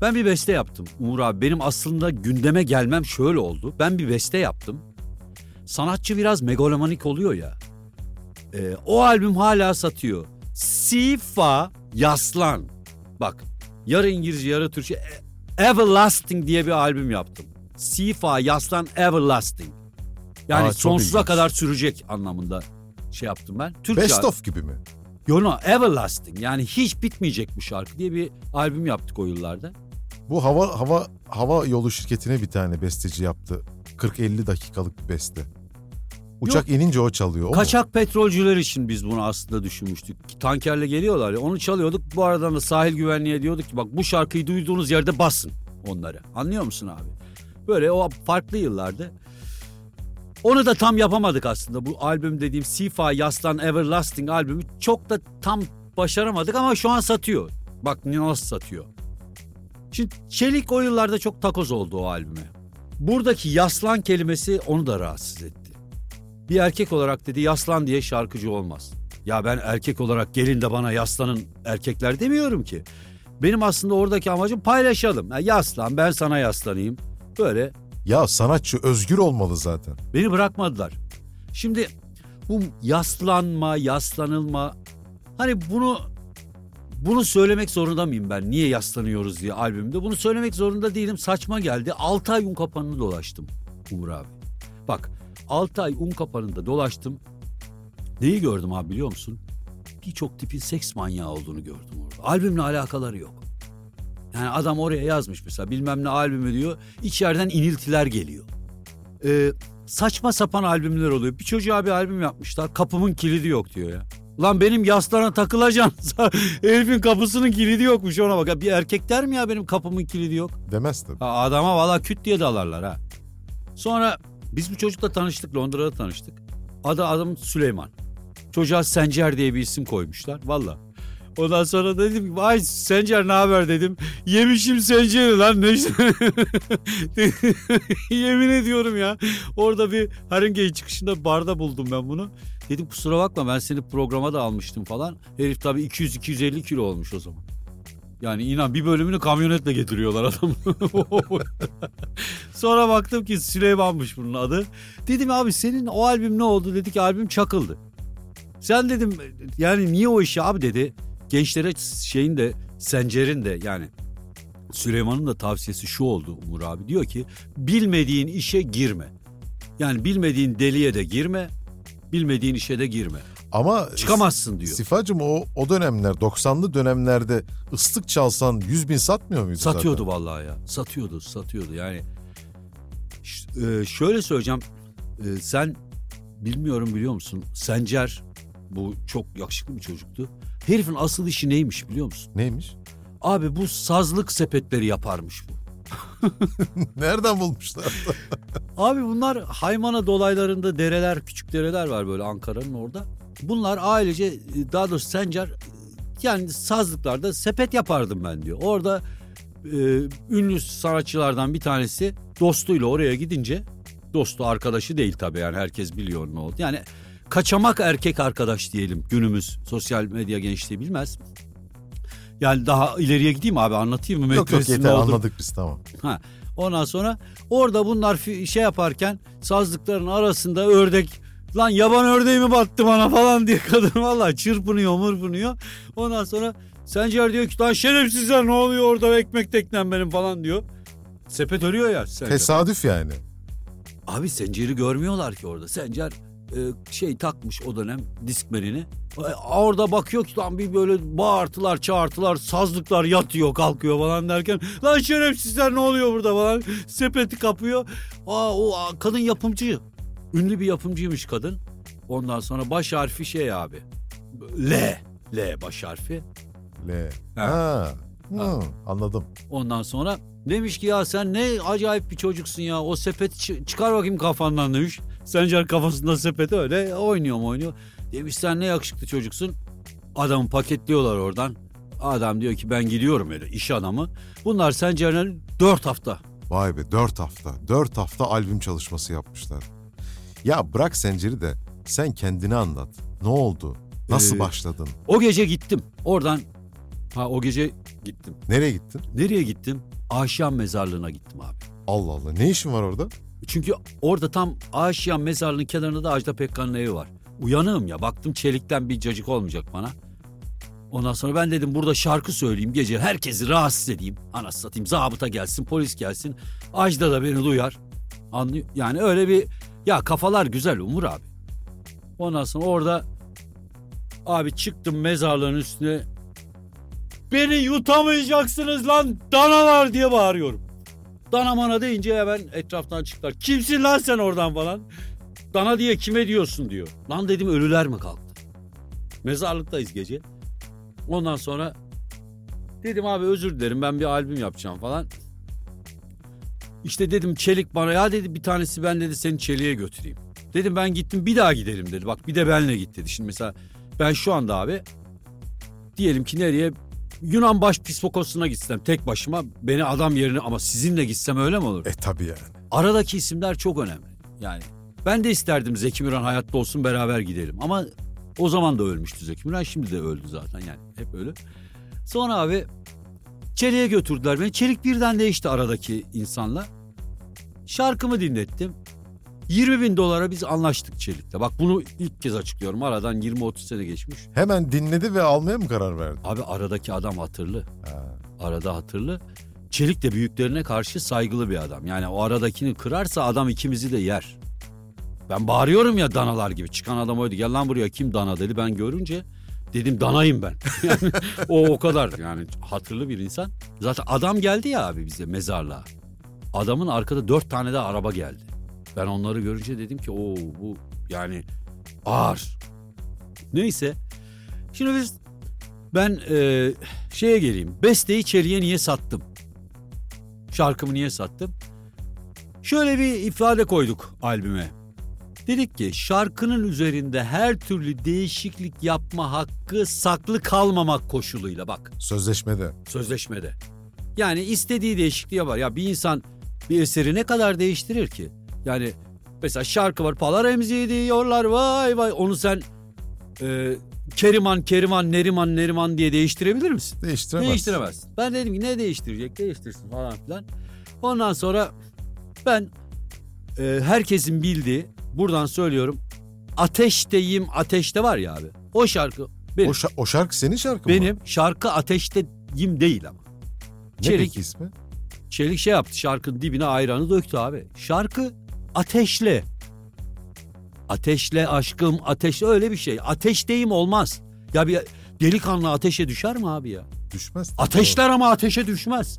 ben bir beste yaptım Umur abi. Benim aslında gündeme gelmem şöyle oldu. Ben bir beste yaptım. Sanatçı biraz megalomanik oluyor ya. Ee, o albüm hala satıyor. Sifa Yaslan. Bak yarı İngilizce yarı Türkçe E- Everlasting diye bir albüm yaptım. Sifa Yaslan Everlasting. Yani Aa, sonsuza ilginç. kadar sürecek anlamında şey yaptım ben. Türkçe. Best of gibi mi? Yo, no, Everlasting yani hiç bitmeyecek bu şarkı diye bir albüm yaptık o yıllarda. Bu hava hava hava yolu şirketine bir tane besteci yaptı. 40-50 dakikalık bir beste. Uçak inince o çalıyor. O mu? Kaçak petrolcüler için biz bunu aslında düşünmüştük. Tankerle geliyorlar ya onu çalıyorduk. Bu aradan da sahil güvenliğe diyorduk ki bak bu şarkıyı duyduğunuz yerde basın onları. Anlıyor musun abi? Böyle o farklı yıllardı. Onu da tam yapamadık aslında. Bu albüm dediğim Sifa Yaslan Everlasting albümü çok da tam başaramadık ama şu an satıyor. Bak nasıl satıyor. Şimdi Çelik o yıllarda çok takoz oldu o albüme. Buradaki yaslan kelimesi onu da rahatsız etti. Bir erkek olarak dedi yaslan diye şarkıcı olmaz. Ya ben erkek olarak gelin de bana yaslanın erkekler demiyorum ki. Benim aslında oradaki amacım paylaşalım. Ya yaslan ben sana yaslanayım. Böyle Ya sanatçı özgür olmalı zaten. Beni bırakmadılar. Şimdi bu yaslanma, yaslanılma hani bunu bunu söylemek zorunda mıyım ben? Niye yaslanıyoruz diye albümde. Bunu söylemek zorunda değilim. Saçma geldi. 6 ay un kapanını dolaştım Umur abi. Bak 6 ay un kapanında dolaştım. Neyi gördüm abi biliyor musun? Birçok tipin seks manyağı olduğunu gördüm orada. Albümle alakaları yok. Yani adam oraya yazmış mesela bilmem ne albümü diyor. İçeriden iniltiler geliyor. Ee, saçma sapan albümler oluyor. Bir çocuğa bir albüm yapmışlar. Kapımın kilidi yok diyor ya. Lan benim yastana takılacaksın. Herifin kapısının kilidi yokmuş ona bak. Bir erkek der mi ya benim kapımın kilidi yok? Demez tabii. Ha, adama valla küt diye dalarlar ha. Sonra biz bu çocukla tanıştık. Londra'da tanıştık. Adı adam Süleyman. Çocuğa Sencer diye bir isim koymuşlar. Valla. Ondan sonra dedim ki vay Sencer ne haber dedim. Yemişim Sencer'i lan ne Yemin ediyorum ya. Orada bir Haringey çıkışında barda buldum ben bunu. Dedim kusura bakma ben seni programa da almıştım falan. Herif tabii 200-250 kilo olmuş o zaman. Yani inan bir bölümünü kamyonetle getiriyorlar adamı. Sonra baktım ki Süleyman'mış bunun adı. Dedim abi senin o albüm ne oldu? Dedi ki albüm çakıldı. Sen dedim yani niye o işi abi dedi. Gençlere şeyin de Sencer'in de yani Süleyman'ın da tavsiyesi şu oldu Umur abi. Diyor ki bilmediğin işe girme. Yani bilmediğin deliye de girme. Bilmediğin işe de girme. Ama Çıkamazsın diyor. Sifacım o, o dönemler 90'lı dönemlerde ıslık çalsan 100 bin satmıyor muydu Satıyordu zaten? vallahi ya. Satıyordu, satıyordu. Yani e, şöyle söyleyeceğim. E, sen bilmiyorum biliyor musun? Sencer bu çok yakışıklı bir çocuktu. Herifin asıl işi neymiş biliyor musun? Neymiş? Abi bu sazlık sepetleri yaparmış bu. Nereden bulmuşlar? Abi bunlar Haymana dolaylarında dereler, küçük dereler var böyle Ankara'nın orada. Bunlar ailece daha doğrusu Sencer yani sazlıklarda sepet yapardım ben diyor. Orada e, ünlü sanatçılardan bir tanesi dostuyla oraya gidince dostu arkadaşı değil tabii yani herkes biliyor ne oldu. Yani kaçamak erkek arkadaş diyelim günümüz sosyal medya gençliği bilmez. Yani daha ileriye gideyim abi anlatayım mı? yok yok yeter anladık biz tamam. Ha. Ondan sonra orada bunlar şey yaparken sazlıkların arasında ördek lan yaban ördeği mi battı bana falan diye kadın vallahi çırpınıyor mırpınıyor. Ondan sonra Sencer diyor ki lan şerefsizler ne oluyor orada ekmek teknem benim falan diyor. Sepet örüyor ya Sencer. Tesadüf yani. Abi Sencer'i görmüyorlar ki orada. Sencer e, şey takmış o dönem diskmenini. E, Orada bakıyor ki lan bir böyle bağırtılar çağırtılar sazlıklar yatıyor kalkıyor falan derken lan şerefsizler ne oluyor burada falan sepeti kapıyor. Aa o kadın yapımcı. Ünlü bir yapımcıymış kadın. Ondan sonra baş harfi şey abi. L. L baş harfi. L. Ha. Ha. Hı, anladım. Ondan sonra demiş ki ya sen ne acayip bir çocuksun ya. O sepeti çı- çıkar bakayım kafandan demiş. Sencer kafasında sepeti öyle oynuyor mu oynuyor. Demiş sen ne yakışıklı çocuksun. Adamı paketliyorlar oradan. Adam diyor ki ben gidiyorum öyle iş adamı. Bunlar Sencer'le dört hafta. Vay be 4 hafta. 4 hafta albüm çalışması yapmışlar. Ya bırak Sencer'i de sen kendini anlat. Ne oldu? Nasıl Ee, başladın? O gece gittim. Oradan ha o gece gittim. Nereye gittin? Nereye gittim? Aşiyan mezarlığına gittim abi. Allah Allah. Ne işin var orada? Çünkü orada tam Aşiyan mezarlığının kenarında da Ajda Pekkan'ın evi var. Uyanığım ya baktım çelikten bir cacık olmayacak bana. Ondan sonra ben dedim burada şarkı söyleyeyim gece herkesi rahatsız edeyim. Anası satayım zabıta gelsin polis gelsin. Ajda da beni duyar. Anlıyor. Yani öyle bir Ya kafalar güzel Umur abi. Ondan sonra orada abi çıktım mezarlığın üstüne. Beni yutamayacaksınız lan danalar diye bağırıyorum. Dana mana deyince hemen etraftan çıktılar. Kimsin lan sen oradan falan. Dana diye kime diyorsun diyor. Lan dedim ölüler mi kalktı? Mezarlıktayız gece. Ondan sonra dedim abi özür dilerim ben bir albüm yapacağım falan. İşte dedim Çelik bana ya dedi bir tanesi ben dedi seni Çelik'e götüreyim. Dedim ben gittim bir daha gidelim dedi. Bak bir de benle git dedi. Şimdi mesela ben şu anda abi diyelim ki nereye Yunan başpiskoposuna gitsem tek başıma beni adam yerine ama sizinle gitsem öyle mi olur? E tabii yani. Aradaki isimler çok önemli. Yani ben de isterdim Zeki Müren hayatta olsun beraber gidelim. Ama o zaman da ölmüştü Zeki Müren şimdi de öldü zaten yani hep ölü. Sonra abi Çelik'e götürdüler beni. Çelik birden değişti aradaki insanla. Şarkımı dinlettim. 20 bin dolara biz anlaştık Çelik'le. Bak bunu ilk kez açıklıyorum. Aradan 20-30 sene geçmiş. Hemen dinledi ve almaya mı karar verdi? Abi aradaki adam hatırlı. Ha. Arada hatırlı. Çelik de büyüklerine karşı saygılı bir adam. Yani o aradakini kırarsa adam ikimizi de yer. Ben bağırıyorum ya danalar gibi. Çıkan adam oydu. Gel lan buraya kim dana dedi. Ben görünce dedim danayım ben. Yani o o kadar yani hatırlı bir insan. Zaten adam geldi ya abi bize mezarlığa. Adamın arkada dört tane de araba geldi. Ben onları görünce dedim ki o bu yani ağır. Neyse. Şimdi biz ben e, şeye geleyim. Besteyi Çelik'e niye sattım? Şarkımı niye sattım? Şöyle bir ifade koyduk albüme. Dedik ki şarkının üzerinde her türlü değişiklik yapma hakkı saklı kalmamak koşuluyla bak Sözleşmede. sözleşmede. Yani istediği değişikliği yapar. Ya bir insan bir eseri ne kadar değiştirir ki? Yani mesela şarkı var. Palar emziği diyorlar vay vay. Onu sen e, Keriman, Keriman, Neriman, Neriman diye değiştirebilir misin? Değiştiremez. Değiştiremez. Ben dedim ki ne değiştirecek? Değiştirsin falan filan. Ondan sonra ben e, herkesin bildiği buradan söylüyorum. Ateşteyim ateşte var ya abi. O şarkı benim. O, şa- o şarkı senin şarkın mı? benim şarkı ateşteyim değil ama. Ne Çelik. peki ismi? Çelik şey yaptı şarkının dibine ayranı döktü abi. Şarkı ateşle. Ateşle aşkım ateşle öyle bir şey. Ateşteyim olmaz. Ya bir delikanlı ateşe düşer mi abi ya? Düşmez. Ateşler ama ateşe düşmez.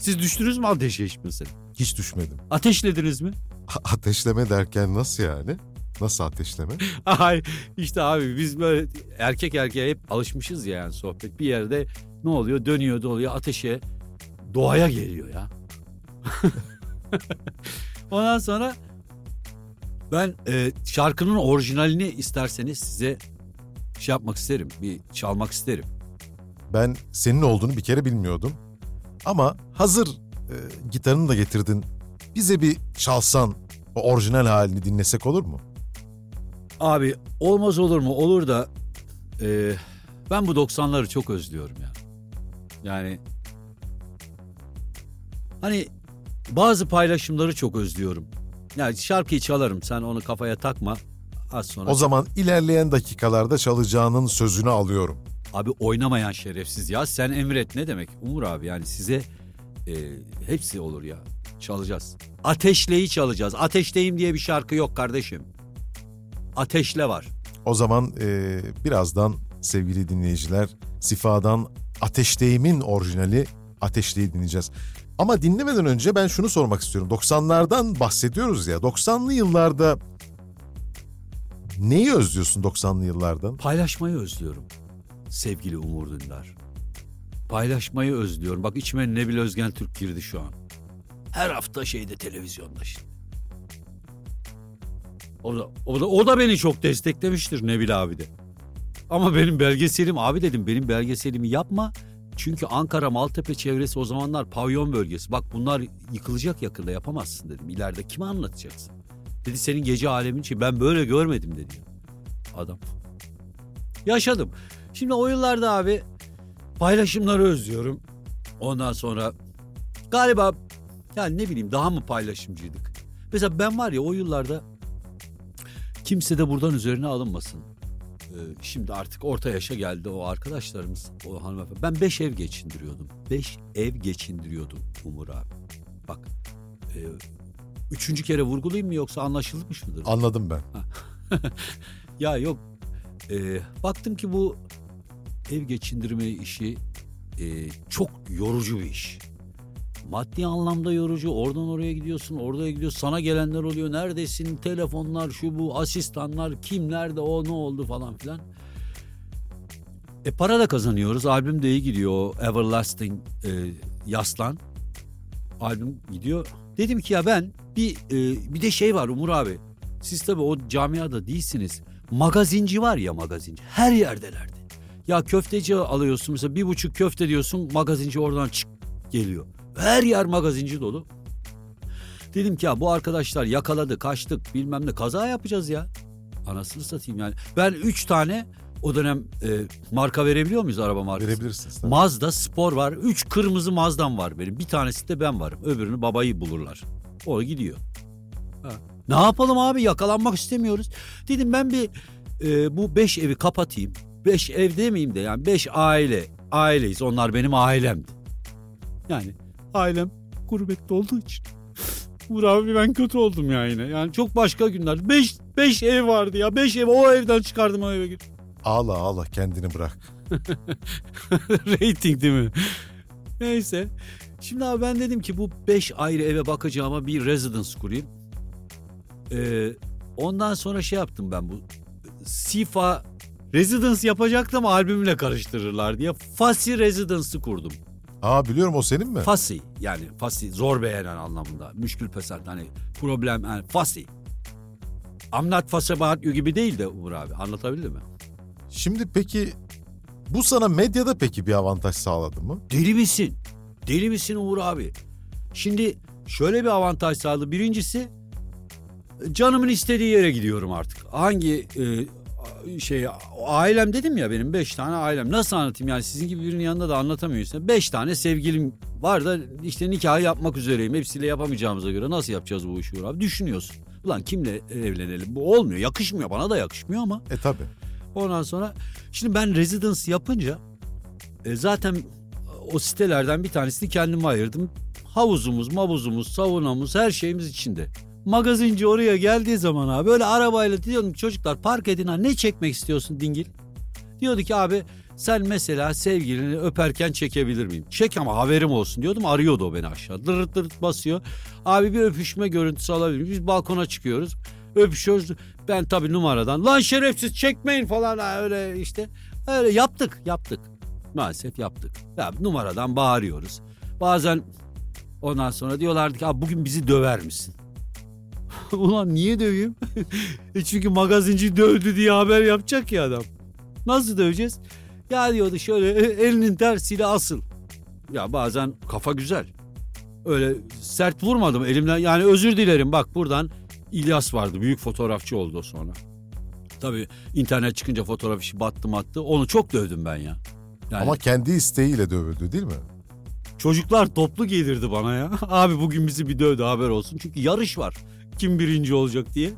Siz düştünüz mü ateşe hiç mesela? Hiç düşmedim. Ateşlediniz mi? A- ateşleme derken nasıl yani? Nasıl ateşleme? Ay işte abi biz böyle erkek erkeğe hep alışmışız ya yani sohbet. Bir yerde ne oluyor dönüyor doluyor ateşe doğaya geliyor ya. Ondan sonra ben e, şarkının orijinalini isterseniz size şey yapmak isterim. Bir çalmak isterim. Ben senin olduğunu bir kere bilmiyordum. Ama hazır e, gitarını da getirdin. Bize bir çalsan o orijinal halini dinlesek olur mu? Abi olmaz olur mu? Olur da e, ben bu 90'ları çok özlüyorum ya. Yani hani bazı paylaşımları çok özlüyorum. Yani şarkıyı çalarım sen onu kafaya takma. Az sonra O zaman ilerleyen dakikalarda çalacağının sözünü alıyorum. abi oynamayan şerefsiz ya sen emret ne demek Umur abi yani size e, hepsi olur ya çalacağız. Ateşleyi çalacağız. Ateşleyim diye bir şarkı yok kardeşim. Ateşle var. O zaman e, birazdan sevgili dinleyiciler Sifa'dan Ateşteyim'in orijinali Ateşleyi dinleyeceğiz. Ama dinlemeden önce ben şunu sormak istiyorum. 90'lardan bahsediyoruz ya. 90'lı yıllarda neyi özlüyorsun 90'lı yıllardan? Paylaşmayı özlüyorum sevgili Umur Dündar. Paylaşmayı özlüyorum. Bak içime Nebil Özgen Türk girdi şu an. Her hafta şeyde televizyonda şimdi. O da, o da, o da beni çok desteklemiştir Nebil abi de. Ama benim belgeselim abi dedim benim belgeselimi yapma. Çünkü Ankara Maltepe çevresi o zamanlar pavyon bölgesi. Bak bunlar yıkılacak yakında yapamazsın dedim. İleride kime anlatacaksın? Dedi senin gece alemin için ben böyle görmedim dedi. Adam. Yaşadım. Şimdi o yıllarda abi paylaşımları özlüyorum. Ondan sonra galiba yani ne bileyim daha mı paylaşımcıydık? Mesela ben var ya o yıllarda kimse de buradan üzerine alınmasın. Ee, şimdi artık orta yaşa geldi o arkadaşlarımız, o hanımefendi. Ben beş ev geçindiriyordum. Beş ev geçindiriyordum Umur abi. Bak e, üçüncü kere vurgulayayım mı yoksa anlaşılmış mıdır? Anladım ben. Ya yok. Ee, baktım ki bu ev geçindirme işi e, çok yorucu bir iş. Maddi anlamda yorucu. Oradan oraya gidiyorsun, oraya gidiyorsun. Sana gelenler oluyor. Neredesin? Telefonlar, şu bu, asistanlar, kim nerede, o ne oldu falan filan. E para da kazanıyoruz. Albüm de iyi gidiyor. Everlasting e, Yaslan. Albüm gidiyor. Dedim ki ya ben bir e, bir de şey var Umur abi. Siz tabii o camiada değilsiniz. Magazinci var ya magazinci. Her yerdelerdi. Ya köfteci alıyorsun mesela bir buçuk köfte diyorsun magazinci oradan çık geliyor. Her yer magazinci dolu. Dedim ki ya bu arkadaşlar yakaladı kaçtık bilmem ne kaza yapacağız ya. Anasını satayım yani. Ben üç tane o dönem e, marka verebiliyor muyuz araba markası? Verebilirsiniz. tabii. Mazda spor var. Üç kırmızı Mazda'm var benim. Bir tanesi de ben varım. Öbürünü babayı bulurlar. O gidiyor. Ha. Ne yapalım abi yakalanmak istemiyoruz. Dedim ben bir e, bu beş evi kapatayım. Beş ev demeyeyim de yani beş aile. Aileyiz onlar benim ailemdi. Yani ailem gurbette olduğu için. Uğur abi ben kötü oldum ya yine. Yani çok başka günler. Beş, beş ev vardı ya. Beş ev o evden çıkardım o eve gittim. Ağla ağla kendini bırak. Rating değil mi? Neyse. Şimdi abi ben dedim ki bu beş ayrı eve bakacağıma bir residence kurayım. Ee, ondan sonra şey yaptım ben bu. Sifa residence yapacaktım albümle karıştırırlar diye. Fasi residence'ı kurdum. Aa biliyorum o senin mi? Fasi yani fasi zor beğenen anlamında. Müşkül pesat hani problem yani fasi. About you gibi değil de Umur abi anlatabildim mi? Şimdi peki bu sana medyada peki bir avantaj sağladı mı? Deli misin? Deli misin Uğur abi? Şimdi şöyle bir avantaj sağladı. Birincisi canımın istediği yere gidiyorum artık. Hangi e, şey ailem dedim ya benim beş tane ailem. Nasıl anlatayım yani sizin gibi birinin yanında da anlatamıyorsun. Beş tane sevgilim var da işte nikah yapmak üzereyim. Hepsiyle yapamayacağımıza göre nasıl yapacağız bu işi abi? Düşünüyorsun. Ulan kimle evlenelim? Bu olmuyor. Yakışmıyor. Bana da yakışmıyor ama. E tabi. Ondan sonra şimdi ben residence yapınca e, zaten o sitelerden bir tanesini kendime ayırdım. Havuzumuz, mavuzumuz, saunamız her şeyimiz içinde. Magazinci oraya geldiği zaman abi böyle arabayla diyordum çocuklar park edin ha ne çekmek istiyorsun dingil? Diyordu ki abi sen mesela sevgilini öperken çekebilir miyim? Çek ama haberim olsun diyordum. Arıyordu o beni aşağı. Dırırt dırırt basıyor. Abi bir öpüşme görüntüsü alabilir miyim? Biz balkona çıkıyoruz. Öpüşüyoruz. Ben tabii numaradan lan şerefsiz çekmeyin falan öyle işte. Öyle yaptık yaptık. Maalesef yaptık. Ya numaradan bağırıyoruz. Bazen ondan sonra diyorlardı ki bugün bizi döver misin? Ulan niye döveyim? E çünkü magazinci dövdü diye haber yapacak ya adam. Nasıl döveceğiz? Ya diyordu şöyle e, elinin tersiyle asıl. Ya bazen kafa güzel. Öyle sert vurmadım elimden. Yani özür dilerim bak buradan İlyas vardı. Büyük fotoğrafçı oldu sonra. Tabii internet çıkınca fotoğraf işi battı mattı. Onu çok dövdüm ben ya. Yani Ama kendi isteğiyle dövüldü değil mi? çocuklar toplu gelirdi bana ya. Abi bugün bizi bir dövdü haber olsun. Çünkü yarış var. Kim birinci olacak diye.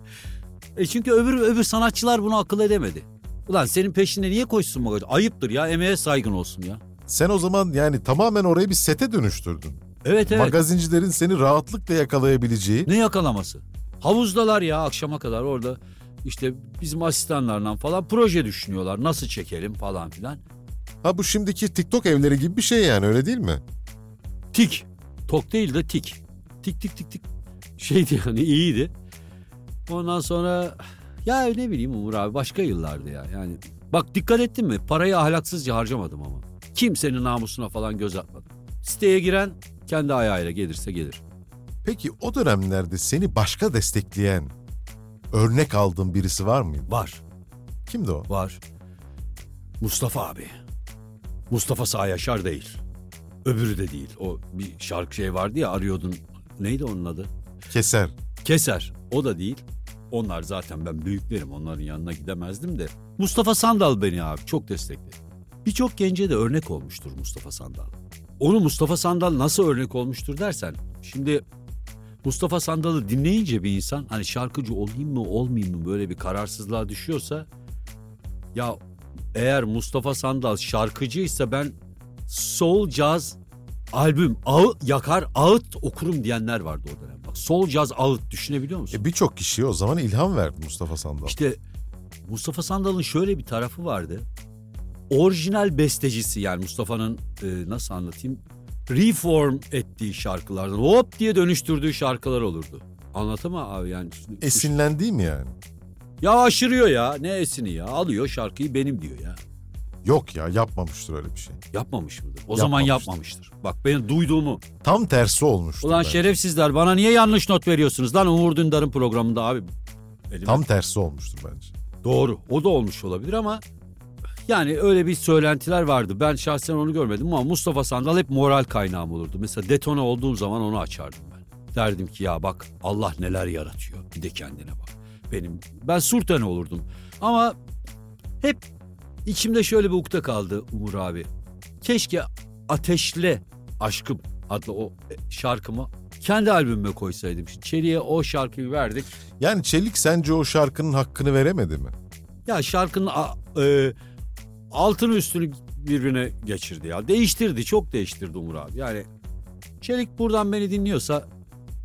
E çünkü öbür öbür sanatçılar bunu akıl edemedi. Ulan senin peşinde niye koşsun magazin? Ayıptır ya emeğe saygın olsun ya. Sen o zaman yani tamamen orayı bir sete dönüştürdün. Evet evet. Magazincilerin seni rahatlıkla yakalayabileceği. Ne yakalaması? Havuzdalar ya akşama kadar orada işte bizim asistanlarla falan proje düşünüyorlar. Nasıl çekelim falan filan. Ha bu şimdiki TikTok evleri gibi bir şey yani öyle değil mi? Tik. Tok değil de tik. Tik tik tik tik. Şeydi yani iyiydi. Ondan sonra ya ne bileyim Umur abi başka yıllardı ya. Yani bak dikkat ettin mi? Parayı ahlaksızca harcamadım ama. Kimsenin namusuna falan göz atmadım. Siteye giren kendi ayağıyla gelirse gelir. Peki o dönemlerde seni başka destekleyen, örnek aldığın birisi var mıydı? Var. Kimdi o? Var. Mustafa abi. Mustafa Sağ Yaşar değil. Öbürü de değil. O bir şarkı şey vardı ya arıyordun. Neydi onun adı? Keser. Keser. O da değil. Onlar zaten ben büyüklerim. Onların yanına gidemezdim de. Mustafa Sandal beni abi çok destekledi. Birçok gence de örnek olmuştur Mustafa Sandal. Onu Mustafa Sandal nasıl örnek olmuştur dersen. Şimdi Mustafa Sandal'ı dinleyince bir insan hani şarkıcı olayım mı olmayayım mı böyle bir kararsızlığa düşüyorsa ya eğer Mustafa Sandal şarkıcıysa ben soul jazz albüm ağı, yakar ağıt okurum diyenler vardı o dönem. Bak sol caz ağıt düşünebiliyor musun? E birçok kişiye o zaman ilham verdi Mustafa Sandal. İşte Mustafa Sandal'ın şöyle bir tarafı vardı. Orijinal bestecisi yani Mustafa'nın e, nasıl anlatayım? Reform ettiği şarkılardan hop diye dönüştürdüğü şarkılar olurdu. Anlatamam abi yani. Esinlendiği mi yani? Ya aşırıyor ya ne esini ya alıyor şarkıyı benim diyor ya. Yok ya yapmamıştır öyle bir şey. Yapmamış mıdır? O zaman Yapmamıştır. yapmamıştır. Bak ben duyduğumu. Tam tersi olmuştur. Ulan bence. şerefsizler bana niye yanlış not veriyorsunuz lan Uğur Dündar'ın programında abi. Elime- Tam tersi olmuştur bence. Doğru. O da olmuş olabilir ama yani öyle bir söylentiler vardı. Ben şahsen onu görmedim ama Mustafa Sandal hep moral kaynağım olurdu. Mesela detone olduğum zaman onu açardım ben. Derdim ki ya bak Allah neler yaratıyor. Bir de kendine bak. Benim ben sultan olurdum. Ama hep içimde şöyle bir ukde kaldı Umur abi. Keşke Ateşle Aşkım adlı o şarkımı kendi albümüme koysaydım. Şimdi Çelik'e o şarkıyı verdik. Yani Çelik sence o şarkının hakkını veremedi mi? Ya şarkının e, altını üstünü birbirine geçirdi ya. Değiştirdi, çok değiştirdi Umur abi. Yani Çelik buradan beni dinliyorsa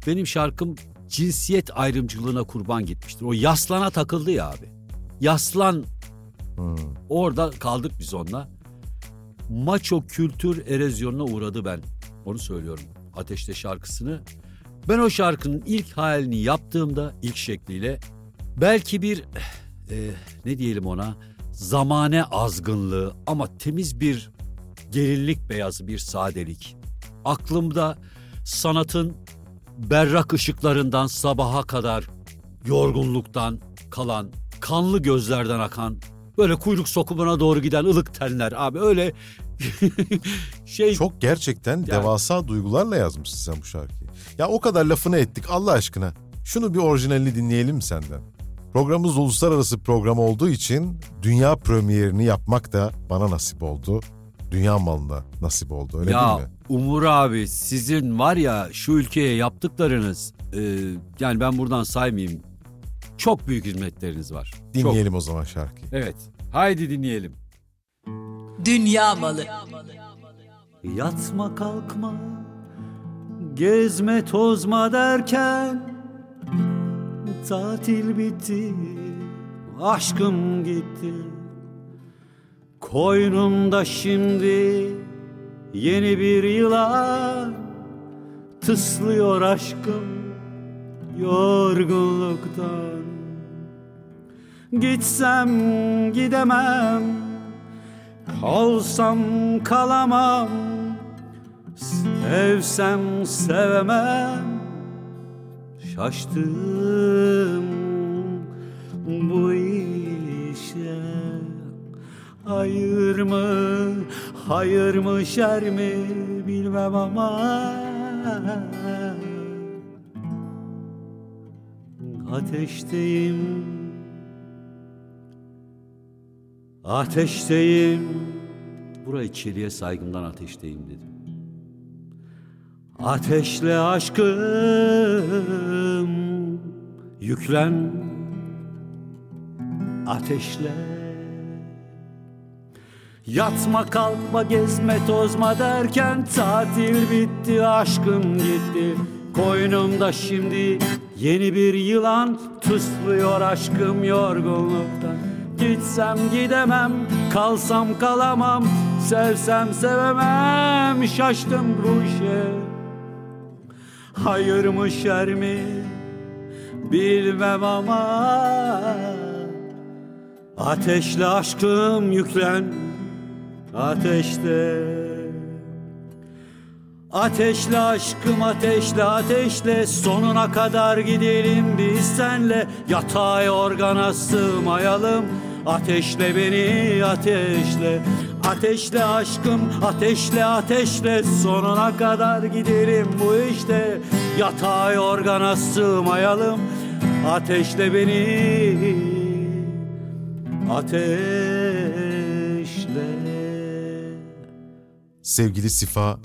benim şarkım cinsiyet ayrımcılığına kurban gitmiştir. O yaslana takıldı ya abi. Yaslan Orada kaldık biz onunla. Maço kültür erozyonuna uğradı ben. Onu söylüyorum. Ateşte şarkısını. Ben o şarkının ilk halini yaptığımda ilk şekliyle belki bir eh, ne diyelim ona zamane azgınlığı ama temiz bir gelinlik beyazı bir sadelik. Aklımda sanatın berrak ışıklarından sabaha kadar yorgunluktan kalan, kanlı gözlerden akan, böyle kuyruk sokumuna doğru giden ılık tenler abi öyle şey Çok gerçekten devasa duygularla yazmışsın sen bu şarkıyı. Ya o kadar lafını ettik Allah aşkına. Şunu bir orijinalini dinleyelim senden. Programımız uluslararası program olduğu için dünya premierini yapmak da bana nasip oldu. Dünya malına nasip oldu öyle ya değil mi? Umur abi sizin var ya şu ülkeye yaptıklarınız e, yani ben buradan saymayayım. Çok büyük hizmetleriniz var. Çok. Dinleyelim o zaman şarkıyı. Evet. Haydi dinleyelim. Dünya malı. Yatma kalkma Gezme tozma derken Tatil bitti Aşkım gitti Koynumda şimdi Yeni bir yılan Tıslıyor aşkım Yorgunluktan Gitsem gidemem Kalsam kalamam Sevsem sevemem. Şaştım bu işe Hayır mı, hayır mı, şer mi bilmem ama. Ateşteyim Ateşteyim. Burayı çeliğe saygımdan ateşteyim dedim. Ateşle aşkım yüklen ateşle Yatma kalkma gezme tozma derken tatil bitti aşkım gitti Koynumda şimdi yeni bir yılan tıslıyor aşkım yorgunluktan Gitsem gidemem kalsam kalamam sevsem sevemem şaştım bu işe. Hayır mı şer mi? Bilmem ama Ateşle aşkım yüklen ateşte Ateşle aşkım ateşle ateşle sonuna kadar gidelim biz senle. Yatağa organa sığmayalım. Ateşle beni ateşle Ateşle aşkım ateşle ateşle sonuna kadar gidelim bu işte. Yatağa organa sığmayalım. Ateşle beni ateşle. Sevgili Sifa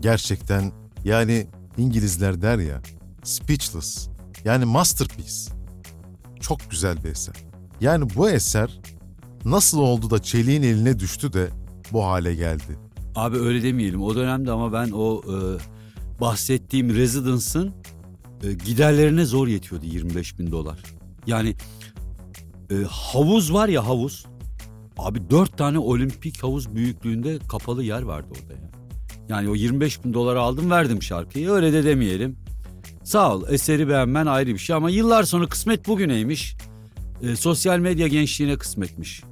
gerçekten yani İngilizler der ya speechless yani masterpiece. Çok güzel bir eser. Yani bu eser nasıl oldu da çeliğin eline düştü de bu hale geldi. Abi öyle demeyelim o dönemde ama ben o e, bahsettiğim Residence'ın e, giderlerine zor yetiyordu 25 bin dolar. Yani e, havuz var ya havuz. Abi dört tane olimpik havuz büyüklüğünde kapalı yer vardı orada ya. Yani o 25 bin dolara aldım verdim şarkıyı öyle de demeyelim. Sağ ol eseri beğenmen ayrı bir şey ama yıllar sonra kısmet bugüneymiş. E, sosyal medya gençliğine kısmetmiş.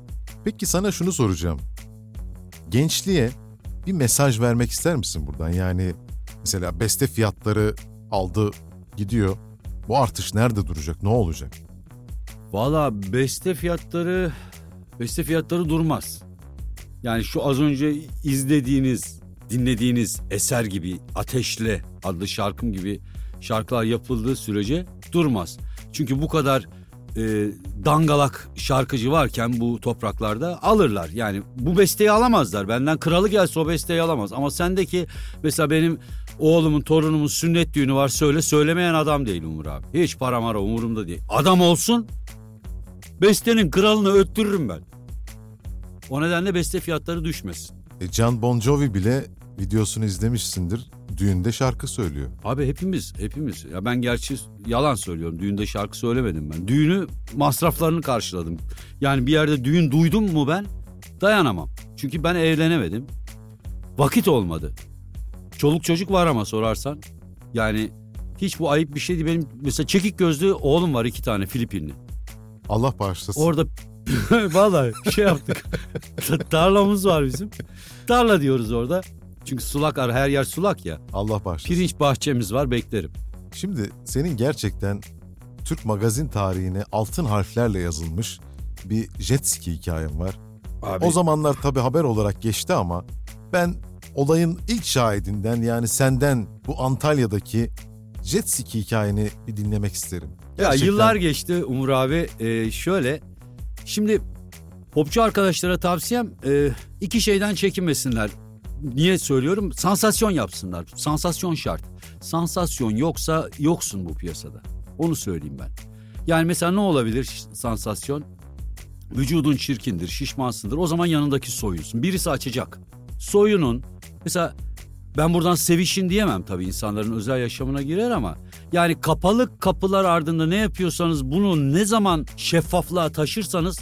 Peki sana şunu soracağım. Gençliğe bir mesaj vermek ister misin buradan? Yani mesela beste fiyatları aldı gidiyor. Bu artış nerede duracak? Ne olacak? Valla beste fiyatları beste fiyatları durmaz. Yani şu az önce izlediğiniz, dinlediğiniz eser gibi Ateşle adlı şarkım gibi şarkılar yapıldığı sürece durmaz. Çünkü bu kadar e, dangalak şarkıcı varken bu topraklarda alırlar. Yani bu besteyi alamazlar. Benden kralı gelse o besteyi alamaz. Ama sendeki mesela benim oğlumun torunumun sünnet düğünü var söyle söylemeyen adam değil Umur abi. Hiç para mara umurumda değil. Adam olsun bestenin kralını öttürürüm ben. O nedenle beste fiyatları düşmesin. E, Can Bon Jovi bile videosunu izlemişsindir. Düğünde şarkı söylüyor. Abi hepimiz hepimiz. Ya ben gerçi yalan söylüyorum. Düğünde şarkı söylemedim ben. Düğünü masraflarını karşıladım. Yani bir yerde düğün duydum mu ben dayanamam. Çünkü ben evlenemedim. Vakit olmadı. Çoluk çocuk var ama sorarsan. Yani hiç bu ayıp bir şey değil. Benim mesela çekik gözlü oğlum var iki tane Filipinli. Allah bağışlasın. Orada vallahi şey yaptık. Tarlamız var bizim. Tarla diyoruz orada. Çünkü sulak ar her yer sulak ya. Allah bağışlasın. Pirinç bahçemiz var beklerim. Şimdi senin gerçekten Türk magazin tarihine altın harflerle yazılmış bir jet ski hikayen var. Abi, O zamanlar tabii haber olarak geçti ama ben olayın ilk şahidinden yani senden bu Antalya'daki jet ski hikayeni bir dinlemek isterim. Ya Gerçekten yıllar geçti Umur abi. Ee, şöyle şimdi popçu arkadaşlara tavsiyem e, iki şeyden çekinmesinler. Niye söylüyorum? Sansasyon yapsınlar. Sansasyon şart. Sansasyon yoksa yoksun bu piyasada. Onu söyleyeyim ben. Yani mesela ne olabilir sansasyon? Vücudun çirkindir, şişmansındır. O zaman yanındaki soyunsun. Birisi açacak. Soyunun. Mesela ben buradan sevişin diyemem tabii insanların özel yaşamına girer ama yani kapalı kapılar ardında ne yapıyorsanız bunu ne zaman şeffaflığa taşırsanız